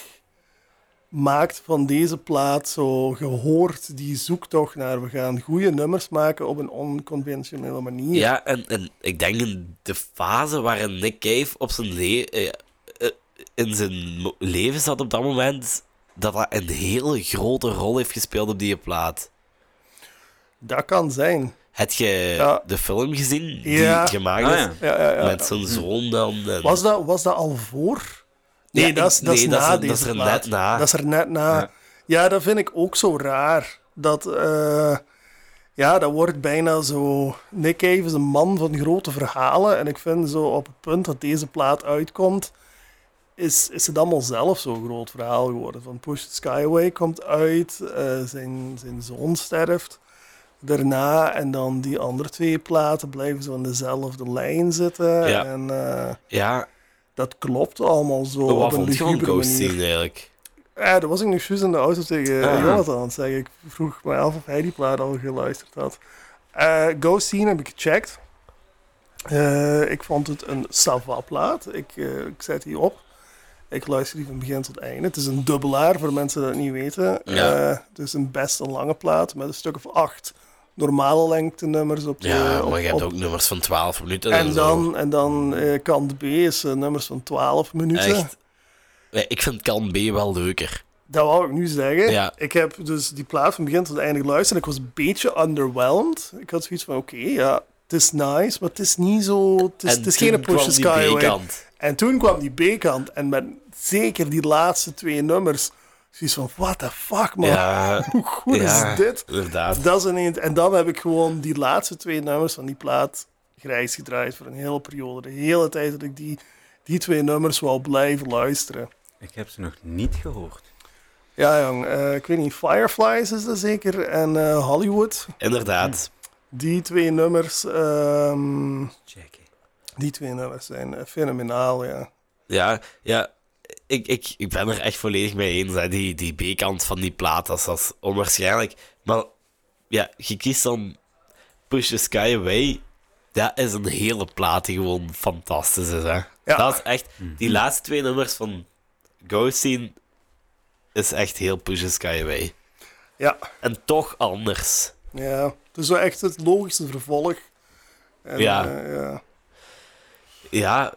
maakt van deze plaat zo gehoord die zoektocht naar we gaan goede nummers maken op een onconventionele manier. Ja, en, en ik denk in de fase waarin Nick Cave op zijn le- eh, eh, in zijn leven zat op dat moment, dat dat een hele grote rol heeft gespeeld op die plaat. Dat kan zijn. Heb je Ja. de film gezien die Ja. gemaakt Ah, is? ja. Ja, ja, ja. Met zijn zoon dan. en- Was, dat, was dat al voor? Nee, Ja, dat is, ik- dat is nee, na dat is er- deze dat is er plaat. net na. Dat is er net na. Ja, Ja. dat vind ik ook zo raar. Dat, eh, ja, dat wordt bijna zo... Nick Cave is een man van grote verhalen. En ik vind zo op het punt dat deze plaat uitkomt, is, is het allemaal zelf zo'n groot verhaal geworden. Van Push the Sky Away komt uit, eh, zijn, zijn zoon sterft. Daarna, en dan die andere twee platen blijven zo in dezelfde lijn zitten. Ja. En eh, Ja, dat klopt allemaal zo op wat vond je van eigenlijk? Ja, dat was ik nog juist in de auto tegen Ah. Jonathan zeggen. Ik vroeg me af of hij die plaat al geluisterd had. Eh Ghost Scene heb ik gecheckt. Eh, ik vond het een Sava-plaat. Ik, eh, ik zet die op. Ik luister die van begin tot einde. Het is een dubbelaar, voor mensen die dat niet weten. Ja. Eh, het is een best een lange plaat met een stuk of acht normale lengte nummers op de, Ja, op- maar je hebt ook nummers van 12 minuten en, En zo. dan, en dan eh, kant B is eh, nummers van 12 minuten. Echt. Ja, ik vind kant B wel leuker. Dat wou ik nu zeggen. Ja. Ik heb dus die plaat van begin tot einde geluisterd. en Ik was een beetje underwhelmed. Ik had zoiets van, oké, ja, het is nice, maar het is niet zo... Het is, het is geen Push the die Sky Away. B-kant. En toen kwam die B-kant. En met zeker die laatste twee nummers... Zoiets van, what the fuck, man. Ja, Hoe goed ja, is dit? inderdaad. Dat is ineens, en dan heb ik gewoon die laatste twee nummers van die plaat grijs gedraaid voor een hele periode. De hele tijd dat ik die, die twee nummers wou blijven luisteren. Ik heb ze nog niet gehoord. Ja, jong. eh, ik weet niet, Fireflies is dat zeker. En eh, Hollywood. Inderdaad. Die twee nummers, ehm, Checken. die twee nummers zijn eh, fenomenaal, ja. Ja, ja ik, ik, ik ben er echt volledig mee eens. Hè. Die, die B-kant van die plaat, dat is, dat is onwaarschijnlijk. Maar ja, je kiest dan Push the Sky Away. Dat is een hele plaat die gewoon fantastisch is. Hè. Ja. Dat is echt... Die laatste twee nummers van Ghost Scene is echt heel Push the Sky Away. Ja, En toch anders. ja. Het is wel echt het logische vervolg. En, Ja. eh, ja. Ja,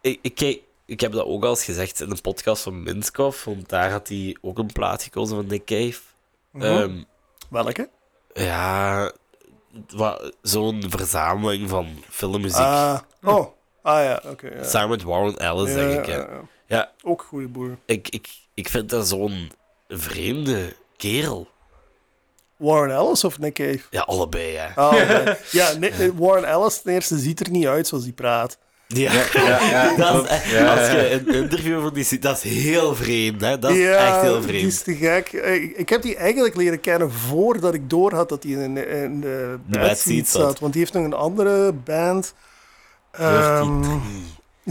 ik, ik, kijk, ik heb dat ook al eens gezegd in een podcast van Minskov, want daar had hij ook een plaat gekozen van Nick Cave. Mhm. Ehm, Welke? ja, zo'n verzameling van filmmuziek. Ah, oh, ah ja, oké. ja. Samen met Warren Ellis, Ja, denk ik. ja, hè. ja. Ja, Ook goede boer. ik, ik, ik vind dat zo'n vreemde kerel. Warren Ellis of Nick Cave? Ja, allebei, hè. Ah, ja, Nick- Warren Ellis ten eerste ziet er niet uit zoals hij praat. Ja, Ja, ja, dat is, als je een interview van die ziet, dat is heel vreemd, hè. Dat is ja, echt heel die vreemd. is te gek. Eh, Ik, ik heb die eigenlijk leren kennen voordat ik door had dat hij in, in de Bad Seeds Seeds zat. Want die heeft nog een andere band Ehm, 33.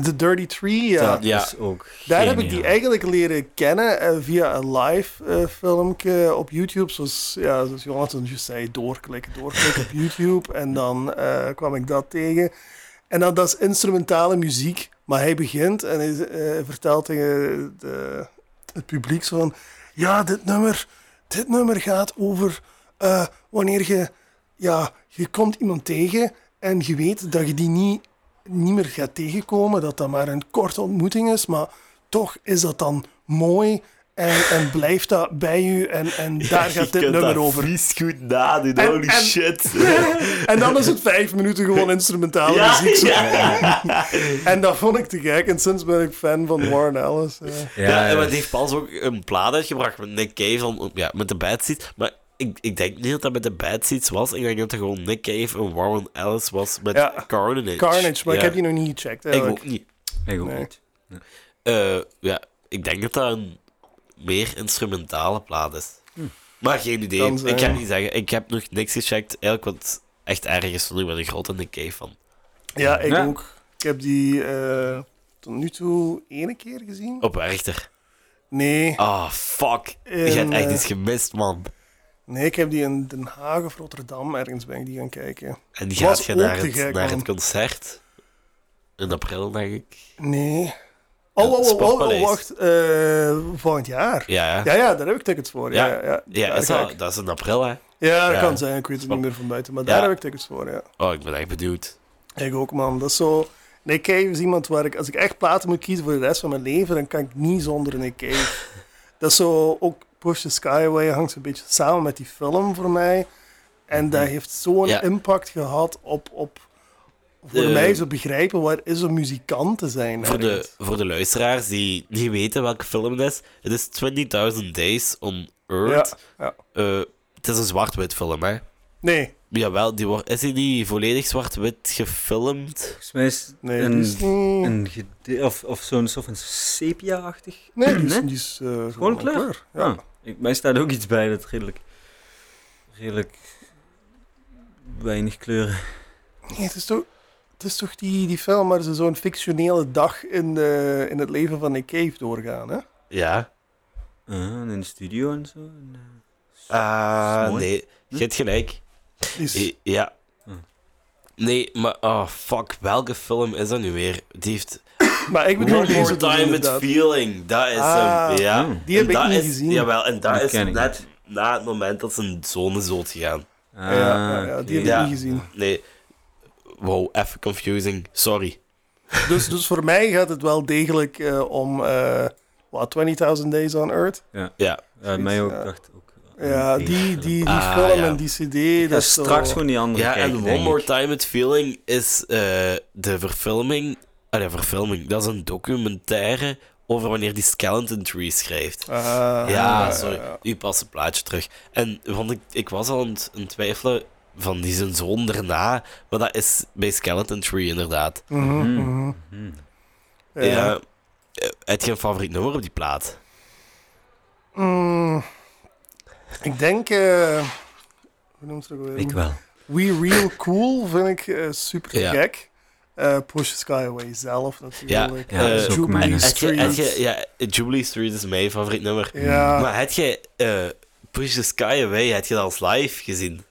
The Dirty Tree, ja. Dat Ja. is ook Daar heb ik die eigenlijk leren kennen eh, via een live eh, filmpje op YouTube. Zoals, ja, zoals Jonathan juist zei, doorklikken, doorklikken op YouTube. En dan eh, kwam ik dat tegen. En dan, dat is instrumentale muziek. Maar hij begint en hij eh, vertelt tegen de, het publiek zo van... Ja, dit nummer, dit nummer gaat over eh, wanneer je... Ja, je komt iemand tegen en je weet dat je die niet, niet meer gaat tegenkomen. Dat dat maar een korte ontmoeting is. Maar toch is dat dan mooi en, en blijft dat bij u. En, en daar gaat dit nummer over. Vies goed nadoen, En- holy en- shit. En dan is het vijf minuten gewoon instrumentale Ja, muziek. ja. En dat vond ik te gek. En sinds ben ik fan van Warren Ellis. Ja, Ja, en het heeft pas ook een plaat uitgebracht met Nick Cave, van, ja, met de Bad Seeds. Maar ik, ik denk niet dat dat met de Bad Seeds was. Ik denk dat het gewoon Nick Cave en Warren Ellis was met Ja. Carnage. Carnage, maar ik heb die nog niet gecheckt Ik ook niet. Ik ook Nee. niet. Eh, ja, ik denk dat dat een meer instrumentale plaat is. Maar geen idee. Kan. Ik ga niet zeggen. Ik heb nog niks gecheckt. Eigenlijk wat echt erg is, vond ik ben een grote Nick Cave van. Ja, ik Ja. ook. Ik heb die eh, tot nu toe ene keer gezien. Op Werchter. Nee. Ah, fuck. je In, hebt echt eh, iets gemist, man. Nee, ik heb die in Den Haag of Rotterdam. Ergens ben ik die gaan kijken. En was gaat je naar, te het, gek, naar het concert? In april, denk ik. Nee. Oh, oh, oh, oh, oh, wacht. eh, volgend jaar. Ja, ja. Daar heb ik tickets voor. Ja, Ja. ja, is dat, is in april, hè? ja dat Ja. kan zijn. Ik weet het niet meer van buiten. Maar daar heb ik tickets voor, ja. Oh, ik ben echt benieuwd. Ik ook, man. Dat is zo... Nick Cave is iemand waar ik... Als ik echt platen moet kiezen voor de rest van mijn leven, dan kan ik niet zonder Nick Cave. dat is zo... Ook Push the Sky Away hangt een beetje samen met die film voor mij. En dat heeft zo'n impact gehad op... op voor mij zo begrijpen wat is om muzikant te zijn. Voor de, voor de luisteraars die niet weten welke film het is, het is 20.000 Days on Ja, Earth. ja. Eh, het is een zwart-wit film, hè? Nee, Jawel, die wordt, is die niet volledig zwart-wit gefilmd? Volgens mij is nee, een, die is een of, of zo'n soort van sepia-achtig. Nee, die is, Nee? die is eh, gewoon Gewoon kleur? Ja. Ah, ik, mij staat ook iets bij dat redelijk, redelijk weinig kleuren. Nee, het is toch, het is toch die, die film waar ze zo'n fictionele dag in, de, in het leven van Nick Cave doorgaan, hè? Ja. Ah, in de studio en zo. En, eh, Ah, nee. Je hebt gelijk. Is- Eh, Ja. Hm. Nee, maar... Oh, fuck. Welke film is dat nu weer? Die heeft... maar ik bedoel One deze More Time with. Feeling. Dat is Ah. hem. Ja. Hmm. Die heb En ik dat niet is, gezien. Jawel, en dat is net na het moment dat zijn zoon is doodgegaan. Ah, ja, ja, ja, die heb ik Ja. niet gezien. Nee. Wow, even confusing. Sorry. Dus, dus voor mij gaat het wel degelijk eh, om eh wat, 20.000 Days on Earth. Ja. Ja, mij ook, Ja. dacht ook. Ja, die, die, die Ah, film ja. en die cd. Dat is zo- straks gewoon die andere Ja, kijken, en One More. Time with Feeling is eh, de verfilming... Ah, de verfilming. Dat is een documentaire over wanneer die Skeleton Tree schrijft. Ah, ja, sorry. ja. Nu past het plaatje terug. En want ik, ik was al aan het twijfelen van die zijn zoon daarna, maar dat is bij Skeleton Tree inderdaad. Mhm, Hmm. mhm. Hmm. Ja. Ja. Eh, Heb je een favoriet nummer op die plaat? Mm, ik denk... eh, hoe noemt het ook alweer? Ik wel. We Real Cool vind ik eh, super Ja. gek. Eh Push the Sky Away zelf natuurlijk. Ja, dat ook Jubilee mijn- Heb je, Street. heb je, ja, Jubilee Street is mijn favoriet nummer. Ja, Maar heb je eh, Push the Sky Away, heb je dat als live gezien?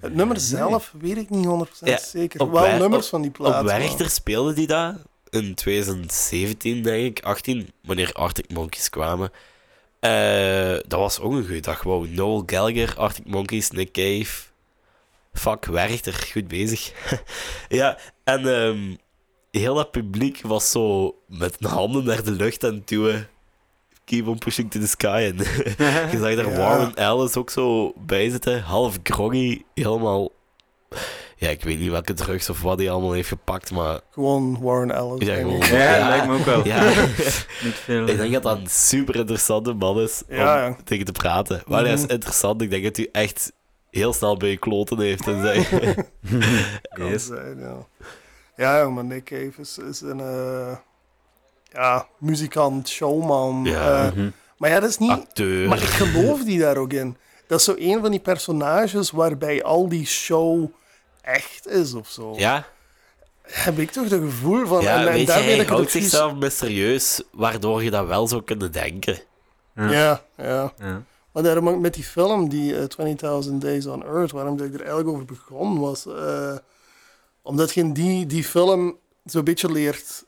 Het nummer zelf weet ik niet 100% Ja, zeker. op Wel Wer- nummers op- van die plaat. Op. Werchter speelde die dat in 2017, denk ik, 18, wanneer Arctic Monkeys kwamen. Eh, dat was ook een goede dag. Wow, Noel Gallagher, Arctic Monkeys, Nick Cave. Fuck, Werchter, goed bezig. ja, en ehm, heel dat publiek was zo met handen naar de lucht aan het duwen. Keep on pushing to the sky. En je zag daar Ja. Warren Ellis ook zo bij zitten, half groggy, helemaal... Ja, ik weet niet welke drugs of wat hij allemaal heeft gepakt, maar... Gewoon Warren Ellis. Ja, gewoon. Ja, Ja. lijkt me ook wel. Ja, Niet veel. ik denk dat dat een super interessante man is om Ja, ja. tegen te praten. Maar hij is Mhm. interessant. Ik denk dat hij echt heel snel bij je kloten heeft. En zei. Kan Yes. zijn, ja. Ja, ja, maar Nick Cave is, is een eh, ja, muzikant, showman. Ja. eh, Mhm. maar ja, dat is niet... Acteur. Maar ik geloof die daar ook in. Dat is zo een van die personages waarbij al die show echt is of zo. Ja? heb ik toch het gevoel van... Ja, en, en weet je, daarmee hij dat ik het houdt zichzelf mysterieus, waardoor je dat wel zou kunnen denken. Ja. Ja, ja. Ja. Maar daarom ook met die film, die eh, 20.000 Days on Earth, waarom dat ik er eigenlijk over begon, was eh, omdat je in die, die film zo'n beetje leert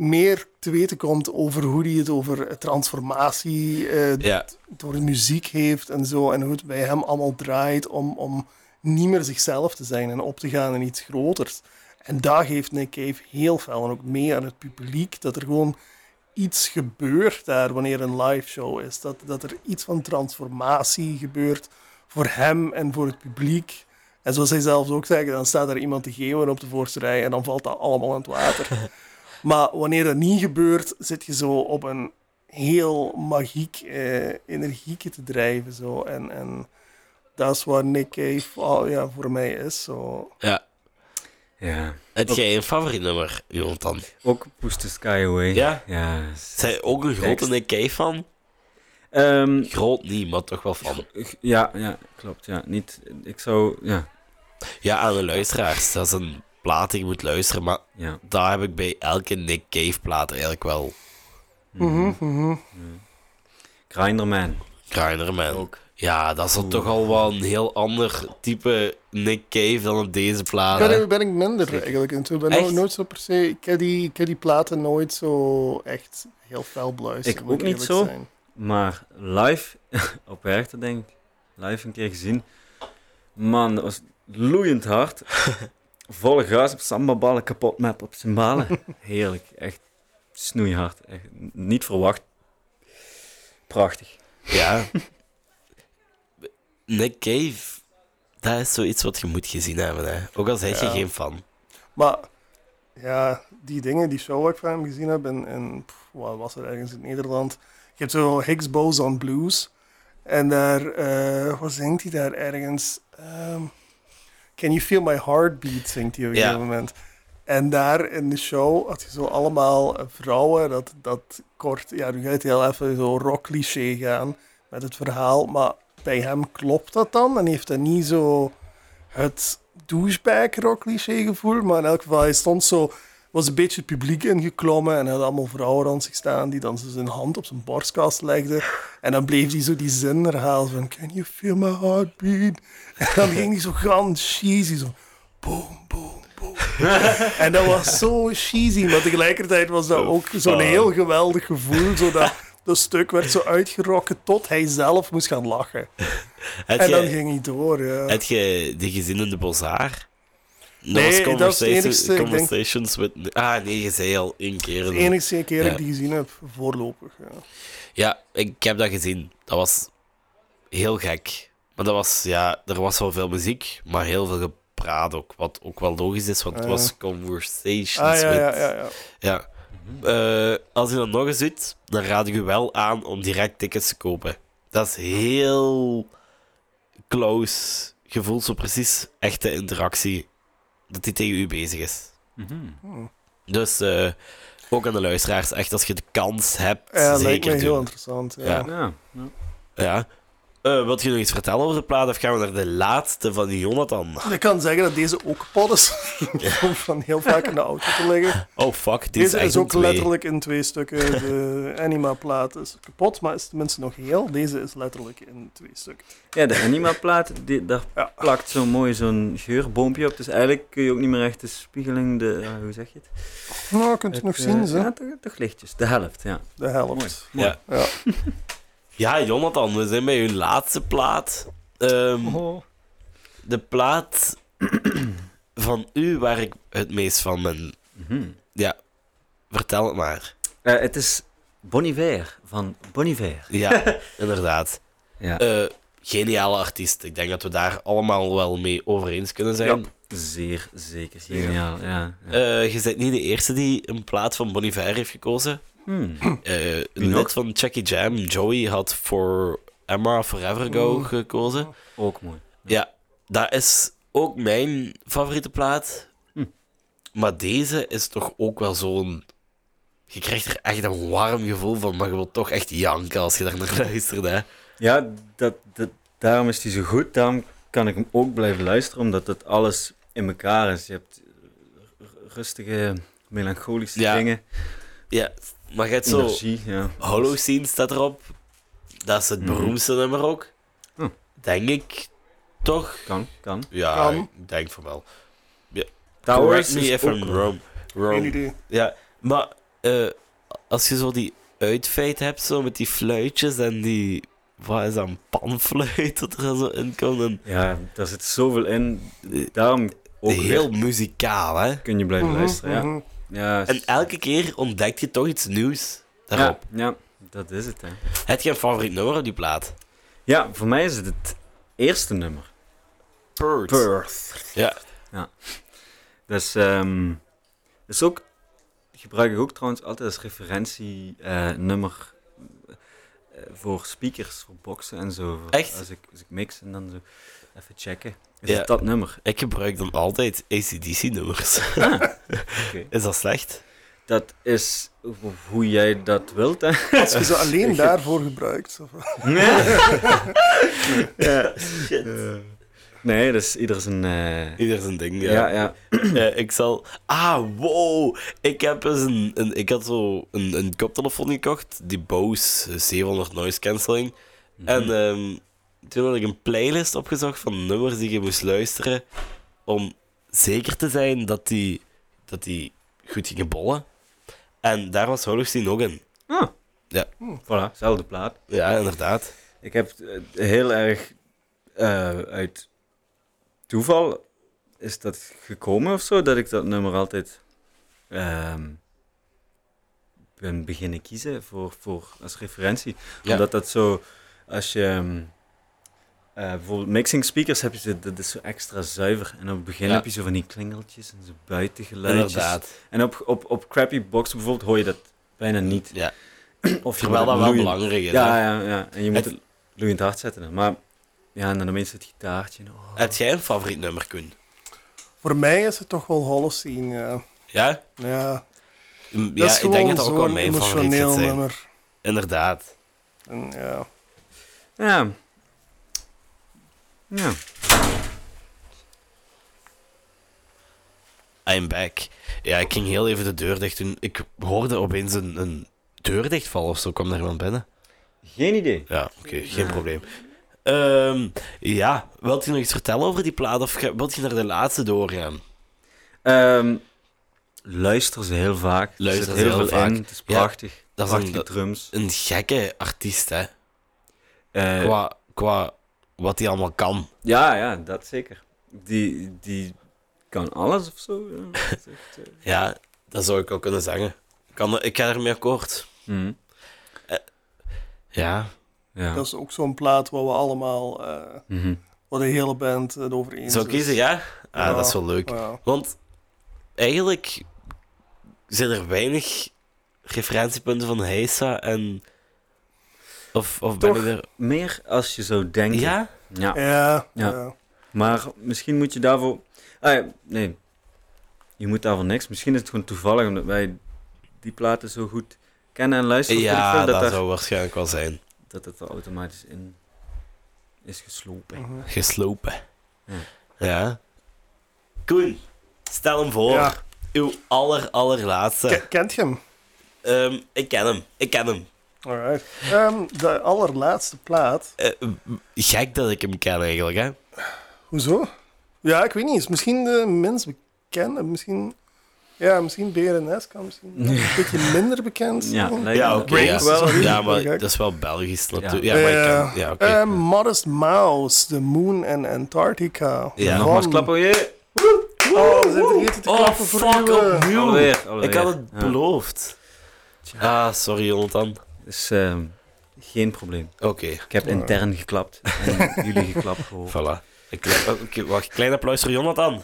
meer te weten komt over hoe hij het over transformatie eh, Ja, door de muziek heeft en zo. En hoe het bij hem allemaal draait om, om niet meer zichzelf te zijn en op te gaan in iets groters. En daar geeft Nick Cave heel veel en ook mee aan het publiek. Dat er gewoon iets gebeurt daar wanneer een live show is. Dat, dat er iets van transformatie gebeurt voor hem en voor het publiek. En zoals hij zelf ook zegt, dan staat er iemand te geven op de voorste rij en dan valt dat allemaal in het water. maar wanneer dat niet gebeurt, zit je zo op een heel magiek eh, energieke te drijven. Zo. En, en dat is waar Nick Cave oh, ja, voor mij is. Zo. ja. ja. Heb jij een favoriet nummer, Jonathan? Ook Push the Sky Away. Ja? Ja. Zij ook een grote. Nick Cave fan? Ehm, Groot niet, maar toch wel fan. ja, ja, klopt. Ja. Niet, ik zou... Ja. Ja, aan de luisteraars. Dat is een plaat die je moet luisteren, maar Ja. daar heb ik bij elke Nick Cave plaat eigenlijk wel Mhm, mhm. Grinderman. Grinderman. Ook. Ja, dat is dan toch al wel een heel ander type Nick Cave dan op deze plaat. Ja, hè? daar ben ik minder eigenlijk. in toe. Ik ben Echt? nooit, zo per se. Ik heb, die, ik heb die platen nooit zo echt heel fel beluisterd. Ik moet ook niet zo. zijn. Maar live, op Werchter denk ik, live een keer gezien. Man, dat was loeiend hard. Volle gas op sambaballen, kapot met op cymbalen. Heerlijk, echt snoeihard. Echt niet verwacht. Prachtig. Ja. Nick Cave, dat is zoiets wat je moet gezien hebben. Hè. Ook al zeg je Ja. geen fan. Maar ja, die dingen, die show waar ik van hem gezien heb, en, wat was er ergens in Nederland? Je hebt zo Higgs Boson Blues. En daar, eh, wat zingt hij daar ergens? Ehm, Can You Feel My Heartbeat zingt hij op een gegeven moment. En daar in de show had je zo allemaal eh, vrouwen, dat, dat kort, ja, nu gaat het heel even zo rock cliché gaan met het verhaal, maar bij hem klopt dat dan en heeft hij niet zo het douchebag rock cliché gevoel, maar in elk geval, hij stond zo, was een beetje het publiek ingeklommen en had allemaal vrouwen rond zich staan die dan zo zijn hand op zijn borstkast legden en dan bleef hij zo die zin herhalen van Can you feel my heartbeat? En dan ging hij zo ganz cheesy, zo boom, boom, boom. en dat was zo cheesy, maar tegelijkertijd was dat ook zo'n heel geweldig gevoel, zodat dat stuk werd zo uitgerokken tot hij zelf moest gaan lachen. En dan je, ging hij door, ja. heb je die gezien in de Bazaar? Nee, was dat is het Conversations- enigste, denk- with... Ah, nee, je zei al één keer. De enige keer dat ik die gezien heb, voorlopig. Ja. Ja, ik heb dat gezien. Dat was heel gek. Maar dat was, ja, er was wel veel muziek, maar heel veel gepraat ook. Wat ook wel logisch is, want het Ah, was conversations Ah, ja, with... ja, ja, ja. Ja. Eh, als je dat nog eens doet, dan raad ik u wel aan om direct tickets te kopen. Dat is heel close. Je voelt zo precies echte interactie dat hij tegen u bezig is. Mhm. Dus eh, ook aan de luisteraars, echt als je de kans hebt, Ja, lijkt zeker me heel doen. interessant. Ja. Ja. Ja. ja. Ja. Eh wilt je nog iets vertellen over de plaat of gaan we naar de laatste van die Jonathan? Ik kan zeggen dat deze ook kapot is. Om van heel vaak in de auto te liggen. Oh fuck, dit Deze is echt is een ook twee. letterlijk in twee stukken. De Anima-plaat is kapot, maar is tenminste nog heel. Deze is letterlijk in twee stukken. Ja, de Anima-plaat, die- daar Ja. plakt zo mooi zo'n geurboompje op. Dus eigenlijk kun je ook niet meer echt de spiegeling, de, ja, hoe zeg je het? Nou, kunt u nog Het, zien, eh, ze. Ja, toch, toch lichtjes. De helft, ja. De helft. Mooi. Ja. Ja. ja, Jonathan, we zijn bij uw laatste plaat. Ehm, De plaat van u waar ik het meest van ben. Mhm. Ja, vertel het maar. Eh, het is Bon Iver, van Bon Iver. Ja, inderdaad. Ja. Eh, geniale artiest. Ik denk dat we daar allemaal wel mee over eens kunnen zijn. Zeer zeker geniaal, ja. ja. Eh, je bent niet de eerste die een plaat van Bon Iver heeft gekozen. Hmm. Eh, een Wie nog? lid van Jackie Jam, Joey, had voor Emma Forever Go gekozen. Ook mooi. Ja, dat is ook mijn favoriete plaat. Hm. Maar deze is toch ook wel zo'n... Je krijgt er echt een warm gevoel van, maar je wilt toch echt janken als je daar naar luistert. Hè? Ja, dat, dat, daarom is hij zo goed. Daarom kan ik hem ook blijven luisteren, omdat het alles in elkaar is. Je hebt rustige, melancholische Ja. dingen. Ja, maar je hebt zo... Energie, ja. Holocene staat erop. Dat is het Mhm. beroemdste nummer ook. Hm. Denk ik. Toch? Kan, kan. Ja, Kan. ik denk van wel. Towers Correct me is if I'm wel- wrong. Geen wrong. idee. Ja, maar eh, als je zo die uitfeit hebt, zo met die fluitjes en die... Wat is dat, een panfluit dat er zo in komt? En, Ja, daar zit zoveel in. Daarom ook heel weer muzikaal, hè? kun je blijven Mhm, luisteren. Ja. mhm. Ja, En elke keer ontdek je toch iets nieuws ja, daarop. ja, dat is het. Hè. Heb je een favoriet nummer op die plaat? Ja, voor mij is het het eerste nummer. Bird. Birth. Ja. Dus, ehm dat is ook, gebruik ik ook trouwens altijd als referentienummer eh, voor speakers, voor boxen en zo. Voor- Echt? Als ik, als ik mix en dan zo even checken. Is Ja. het dat nummer? Ik gebruik dan altijd ACDC-nummers. Ah, oké. Is dat slecht? Dat is ho- hoe jij dat wilt, hè? Als je ze alleen daarvoor gebruikt. Of, ja. Shit. Nee, dat is ieder zijn... eh, Ieder zijn ding, ja. ja, ja. Eh, ik zal... Ah, wow! Ik heb eens een... een ik had zo een, een koptelefoon gekocht, die Bose 700 noise cancelling. En ehm, toen had ik een playlist opgezocht van nummers die je moest luisteren om zeker te zijn dat die, dat die goed gingen bollen. En daar was Holocene ook in. Ah. Ja. Voilà, zelfde plaat. Ja, inderdaad. Ik heb eh, heel erg eh, uit toeval is dat gekomen of zo, dat ik dat nummer altijd ehm, ben beginnen kiezen voor, voor, als referentie. Ja. Omdat dat zo, als je ehm, eh, bijvoorbeeld mixing speakers heb je, dat is zo extra zuiver. En op het begin Ja. heb je zo van die klingeltjes en zo buitengeluidjes. Inderdaad. En op, op, op crappy box bijvoorbeeld hoor je dat bijna niet. Ja. Of je Terwijl moet dat het wel belangrijk is. Ja, ja, ja. En je moet Het- het loeiend hard zetten. dan. Maar ja, en dan ineens het gitaartje. Oh. Heb jij een favoriet nummer, Koen? voor mij is het toch wel Holocene, ja. Ja? Ja, Mm, dat Ja, is ik denk dat dat ook wel mijn favoriet nummer. Inderdaad. En, ja. Ja. Ja. I'm back. Ja, ik ging heel even de deur dicht doen. Ik hoorde opeens een, een deur dichtvallen of zo. Kwam daar iemand binnen? Geen idee. Ja, oké, geen probleem. Ehm, ja, wilt je nog iets vertellen over die plaat of wilt je naar de laatste doorgaan? Ehm, luister ze heel vaak. Er Luister ze heel vaak. in. Het is Ja, prachtig. dat is een- drums. Een gekke artiest, hè? Eh, Qua, qua wat hij allemaal kan. ja, ja, dat zeker. Die, die kan alles of zo. Ja. Dat is echt, eh, Ja, dat zou ik ook kunnen zeggen. Kan, ik ga ermee akkoord. mhm. Ja, Ja. Dat is ook zo'n plaat waar we allemaal, eh Mhm. waar de hele band het over eens zou is. ik kiezen, ja? Ah, Ja. dat is wel leuk. Ja. Want eigenlijk zijn er weinig referentiepunten van Heisa en... Of, of ben Toch? ik er... Meer als je zou denken. Ja? Ja. Ja, Ja. ja. Maar misschien moet je daarvoor. Ah, nee. Je moet daarvoor niks. Misschien is het gewoon toevallig omdat wij die platen zo goed kennen en luisteren. Ja, dat, dat, daar- zou waarschijnlijk wel zijn. dat het er automatisch in is geslopen. Mhm. Geslopen. Ja. Ja. Koen, stel hem voor. Ja. Uw aller, allerlaatste. Ke- Kent je hem? Ehm, ik ken hem. Ik ken hem. Alright. Ehm, de allerlaatste plaat. Eh, gek dat ik hem ken eigenlijk, hè? Hoezo? Ja, ik weet niet. Is misschien de minst bekende. Misschien... Ja, misschien BRNS kan misschien een beetje minder bekend zijn. Ja, Ja, oké. ja. Sorry. ja, maar dat is wel Belgisch natuurlijk. Ja. Ja, maar ik Ja. ken... Ja, oké. Eh, Modest Mouse, The Moon and Antarctica. Ja. Nogmaals Van- klappen, je. Oh, we zijn vergeten te Oh, klappen voor fuck, eh. opnieuw. Alweer, alweer. Ik had het Ja. beloofd. Ah, sorry, Jonathan. Dus ehm, geen probleem. Oké, Ik heb intern geklapt en jullie geklapt gehoord. voilà. Ik, oh, oké, wacht, klein applaus voor Jonathan.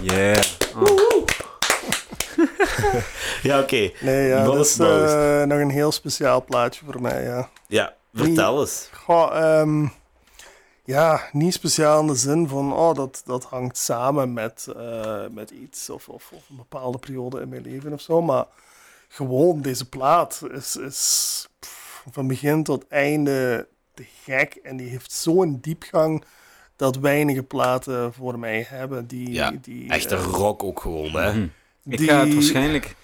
Yeah. Oh. Ja, oké. Nee, ja, dat is eh, nog een heel speciaal plaatje voor mij, ja. Ja, vertel eens. Goh, ehm, ja, niet speciaal in de zin van, oh, dat, dat hangt samen met, eh, met iets of, of, of een bepaalde periode in mijn leven of zo, maar gewoon deze plaat is, is pff, van begin tot einde te gek en die heeft zo'n diepgang dat weinige platen voor mij hebben die... Ja, die Echte eh, rock ook gewoon, hè? Mhm. Ik Die- ga het waarschijnlijk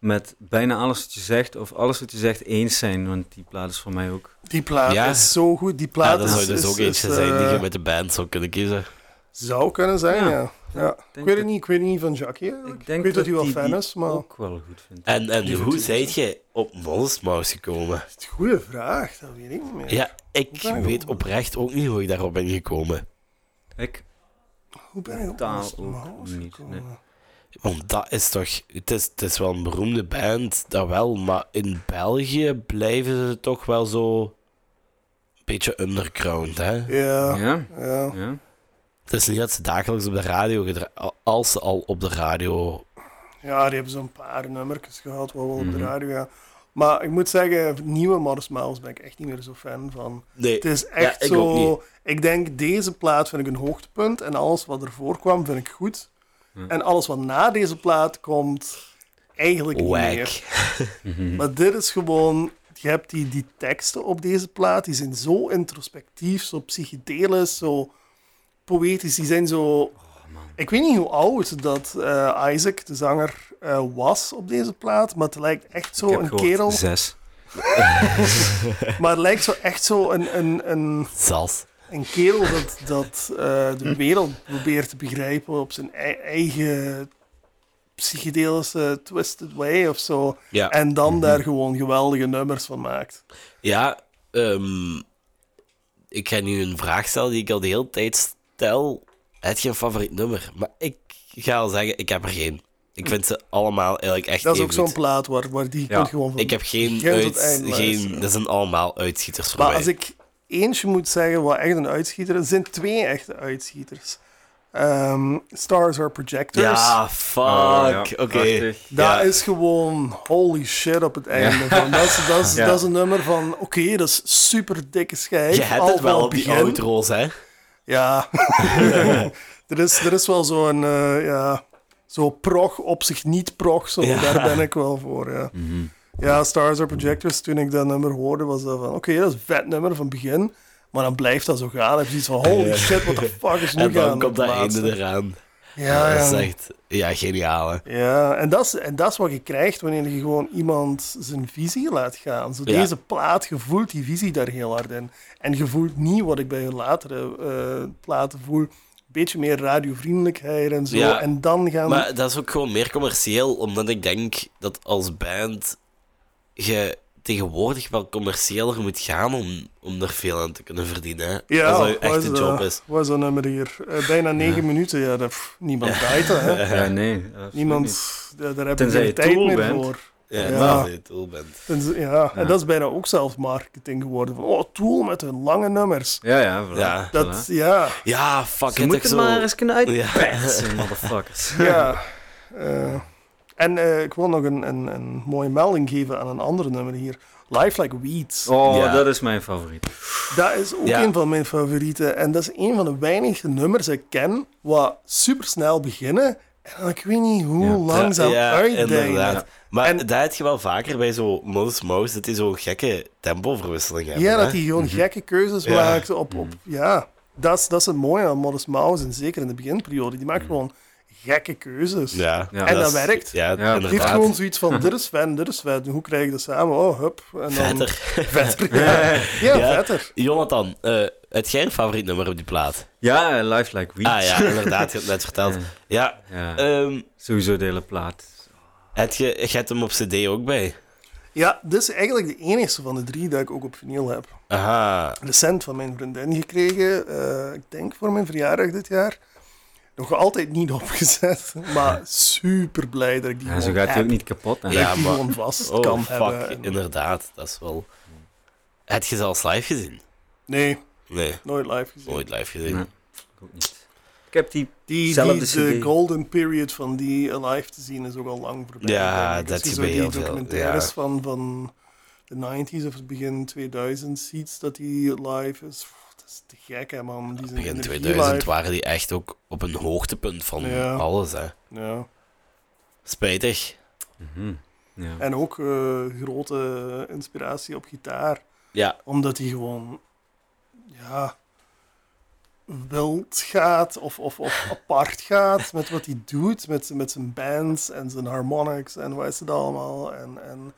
met bijna alles wat je zegt, of alles wat je zegt, eens zijn. Want die plaat is voor mij ook. Die plaat Ja. is zo goed. Die Ja, plaat dat is, zou dus is- ook eentje zijn die eh, je met de band zou kunnen kiezen. Zou kunnen zijn, Ja. ja. Ja. Ik, weet het dat- niet, ik weet niet van Jackie. eigenlijk. Ik denk ik weet dat hij wel die- fan die is, maar... ook wel goed vind. En, en Die hoe zijt je op Mouse gekomen? Goeie vraag, dat weet ik niet meer. Ja, ik weet op- oprecht ook niet hoe ik daarop ben gekomen. Ik, Hoe ben ik op Mouse niet, gekomen? nee. Want dat is toch... Het is, het is wel een beroemde band, dat wel. Maar in België blijven ze toch wel zo... Een beetje underground, hè? Ja, ja. ja, ja. Het is niet dat ze dagelijks op de radio gedraaid... Als ze al op de radio... Ja, die hebben zo'n paar nummertjes gehad waar we op de Mhm. radio gaan. Maar ik moet zeggen, nieuwe Modest Mouse ben ik echt niet meer zo fan van. Nee, Het is echt ik ook zo... niet. Ik denk, deze plaat vind ik een hoogtepunt en alles wat ervoor kwam vind ik goed. Hm. En alles wat na deze plaat komt, eigenlijk niet meer. wack. Mhm. Maar dit is gewoon... Je hebt die, die teksten op deze plaat, die zijn zo introspectief, zo psychedelisch, zo poëtisch. Die zijn zo... Oh. Ik weet niet hoe oud dat eh, Isaac, de zanger, eh, was op deze plaat, maar het lijkt echt Ik zo een gehoord kerel. Zes. Maar het lijkt zo echt zo een, een, een, Zas. een kerel dat, dat eh, de wereld probeert te begrijpen op zijn ei- eigen psychedelische twisted way of zo. Ja. En dan Mhm. daar gewoon geweldige nummers van maakt. Ja, ehm, ik ga nu een vraag stellen die ik al de hele tijd stel. Heb je een favoriet nummer? Maar ik ga al zeggen, ik heb er geen. Ik vind ze allemaal eigenlijk echt Dat is ook zo'n plaat waar, waar die Ja, kunt gewoon van Ik heb geen, uit, geen luisteren. dat zijn allemaal uitschieters voor Maar mij. als ik eentje moet zeggen wat echt een uitschieter is, er zijn twee echte uitschieters. Ehm, Stars Are Projectors. Ja, fuck. Oh, ja, Oké. prachtig. Dat Ja. is gewoon holy shit op het einde. Van, dat, is, dat, is, Ja. dat is een nummer van, oké, dat is super dikke schijf. Je hebt het wel op die outro's, hè? Ja. er, is, er is wel zo'n, eh ja, zo prog op zich niet prog, zo, Ja. daar ben ik wel voor, ja. Mhm. Ja, Stars Are Projectors, toen ik dat nummer hoorde, was dat van, oké, dat is een vet nummer van begin. Maar dan blijft dat zo gaan. Dan heb je iets van, holy shit, what the fuck is nu En gaan? dan komt dat einde eraan. Ja, Dat is ja. echt ja, geniaal, hè? Ja, en dat, is, en dat is wat je krijgt wanneer je gewoon iemand zijn visie laat gaan. Zo Ja. deze plaat, je voelt die visie daar heel hard in. En je voelt niet wat ik bij hun latere eh, platen voel. Een beetje meer radiovriendelijkheid en zo. Ja. En dan gaan... Maar dat is ook gewoon meer commercieel, omdat ik denk dat als band je tegenwoordig wel commerciëler moet gaan om, om er veel aan te kunnen verdienen. Hè? ja, als dat wat echt een job is. Wat is dat nummer hier? Eh, bijna negen minuten. Ja, dat, pff, niemand draait dat, hè. Ja, nee. Niemand... Ja, daar heb Tenzij je geen tijd Tool meer bent. voor. Ja, Ja. dat je het doel bent. Tenzij- ja, en Ja. dat is bijna ook zelf marketing geworden. Van, oh, Tool met hun lange nummers. Ja, ja, voilà. Ja. Dat, Voilà. ja... Ja, fuck Ze it, moeten zo... maar eens kunnen Ja. uitpetsen, motherfuckers. Ja. eh, en eh, ik wil nog een, een, een mooie melding geven aan een andere nummer hier. Life Like Weeds. Oh, Ja. dat is mijn favoriet. Dat is ook Ja. een van mijn favorieten. En dat is een van de weinige nummers die ik ken wat supersnel beginnen. En ik weet niet hoe Ja. langzaam ja, uitdijnen. inderdaad. Maar En- dat heb je wel vaker bij zo Modest Mouse, dat die zo'n gekke tempoverwisseling hebben. Ja, hè? dat hij gewoon gekke keuzes Ja. maakt op... op ja, dat is, dat is het mooie aan Modest Mouse. En zeker in de beginperiode. Die maakt gewoon gekke keuzes. Ja, Ja. En dat werkt. Ja, heeft inderdaad. gewoon zoiets van, dit is fan, dit is vet. Hoe krijg je dat samen? Oh, hup. En dan, Vetter. Vetter, ja. Ja, Ja. vetter. Jonathan, eh het jij een favoriet nummer op die plaat? Ja, Life Like Weeds. Ah ja, inderdaad, je hebt het net verteld. Ja, Ja, ehm sowieso de hele plaat. heb je, je hebt hem op cd ook bij? Ja, dit is eigenlijk de enige van de drie dat ik ook op vinyl heb. Aha. Recent van mijn vriendin gekregen, eh, ik denk voor mijn verjaardag dit jaar. Nog altijd niet opgezet, maar super blij dat ik die Ja, zo gaat hij ook niet kapot. Hè? Ja, die maar- gewoon vast Oh, kan fuck, hebben. En- inderdaad, dat is wel... Heb je ze als live gezien? Nee, Nee, nooit live gezien. nooit live gezien. Nee. Ik ook niet. Ik heb die... Die, die, de CD. golden period van die live te zien is ook al lang voorbij. Ja, dat Als je je zo bij die heel veel- documentaires ja. van, van de 90s of het begin 2000 ziet dat die live is. Pff, Dat is te gek, hè, man. Die zijn Begin energie 2000 live. waren die echt ook op een hoogtepunt van Ja. alles, hè. Ja. Spijtig. Mhm. Ja. En ook eh, grote inspiratie op gitaar. Ja, Omdat hij gewoon... Ja... wild gaat of, of, of apart gaat met wat hij doet, met, met zijn bands en zijn harmonics en wat is het allemaal. En, en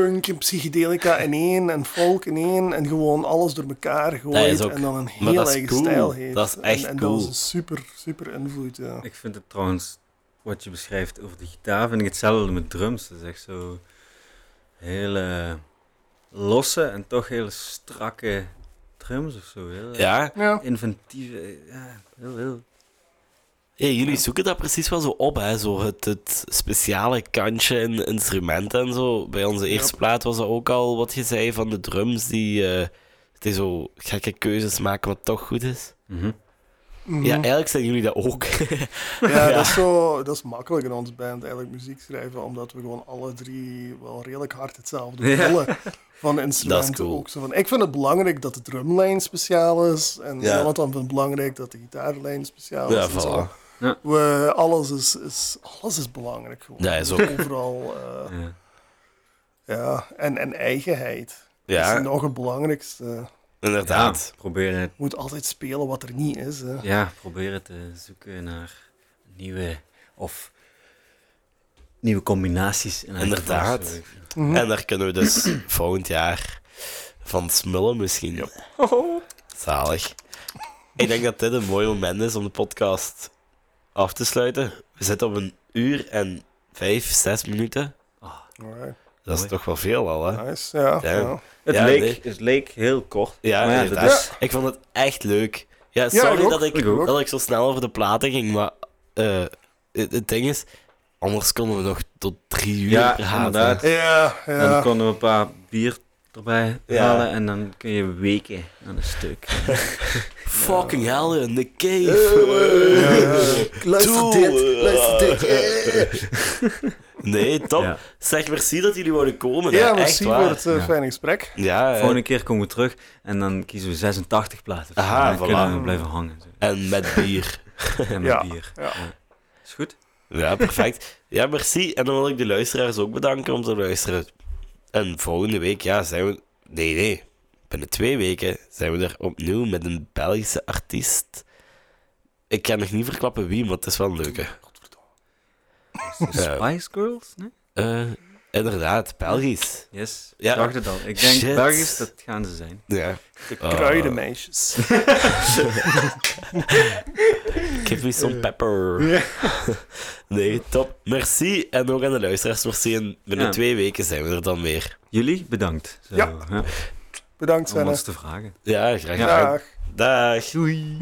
punk en psychedelica in één en folk in één en gewoon alles door elkaar Dat gooit is ook- en dan een heel dat is eigen cool. stijl heeft. Dat is echt en, en cool. dat is een super, super invloed, ja. Ik vind het trouwens, wat je beschrijft over de gitaar, vind ik hetzelfde met drums. Dat is echt zo hele losse en toch hele strakke drums of zo. Heel Ja, Ja, inventieve, ja, heel, heel. Hey, jullie zoeken dat precies wel zo op, hè? Zo het, het speciale kantje in instrumenten en zo. Bij onze eerste plaat was dat ook al wat je zei van de drums die, eh, die zo gekke keuzes maken wat toch goed is. Mhm. mhm. Ja, eigenlijk zijn jullie dat ook. Ja, Ja. Dat, is zo, dat is makkelijk in onze band eigenlijk muziek schrijven, omdat we gewoon alle drie wel redelijk hard hetzelfde Ja. willen van instrumenten. cool. ook zo van, ik vind het belangrijk dat de drumlijn speciaal is, en Ja. Jonathan vindt het belangrijk dat de gitaarlijn speciaal is. ja, en voilà. We, alles, is, is, alles is belangrijk gewoon. Ja, is ook. Overal, eh, Ja. ja, en, en eigenheid. Dat Ja, is nog het belangrijkste. inderdaad. Ja, proberen het, Je moet altijd spelen wat er niet is. Hè. ja, proberen te zoeken naar nieuwe of nieuwe combinaties. in Inderdaad. geval. Mhm. En daar kunnen we dus volgend jaar van smullen misschien. Zalig. Ik denk dat dit een mooi moment is om de podcast af te sluiten. We zitten op een uur en vijf, zes minuten. Alright, Dat is toch wel veel al, hè? nice, ja. Ja. Het, Ja, leek, nee. het leek heel kort. Ja, ja, dat is, Ik vond het echt leuk. Ja, Ja, sorry ik dat, ik, Ik ook. dat ik zo snel over de platen ging, maar eh, het, het ding is, anders konden we nog tot drie uur Ja, praten. inderdaad. Ja, Dan ja. konden we een paar bier erbij Ja. halen en dan kun je weken aan een stuk. Fucking hell, in the cave. Ja, ja. Luister Toe, dit, eh. luister dit. Nee, top. Ja. Zeg merci dat jullie wouden komen. hè. Ja, echt merci waar. voor het eh, Ja. fijne gesprek. Ja, hè. Volgende keer komen we terug en dan kiezen we 86 platen. Aha, dan kunnen we blijven hangen. Zo. en met bier. En met Ja. bier. Ja. Is goed? Ja, perfect. Ja, merci. En dan wil ik de luisteraars ook bedanken om te luisteren. En volgende week, ja, zijn we... Nee, nee. Binnen twee weken zijn we er opnieuw met een Belgische artiest. Ik kan nog niet verklappen wie, maar het is wel een leuke. Spice Girls? Nee? Eh, inderdaad, Belgisch. Yes, Ja. ik dacht het al. Ik denk Shit. Belgisch, dat gaan ze zijn. Ja. De kruidenmeisjes. Give me some pepper. nee, top. Merci. En ook aan de luisteraars, merci. En binnen Ja. twee weken zijn we er dan weer. Jullie, bedankt. Zo, Ja. hè, Bedankt, om Senne. ons te vragen. Ja, graag gedaan. Dag. Dag. Doei!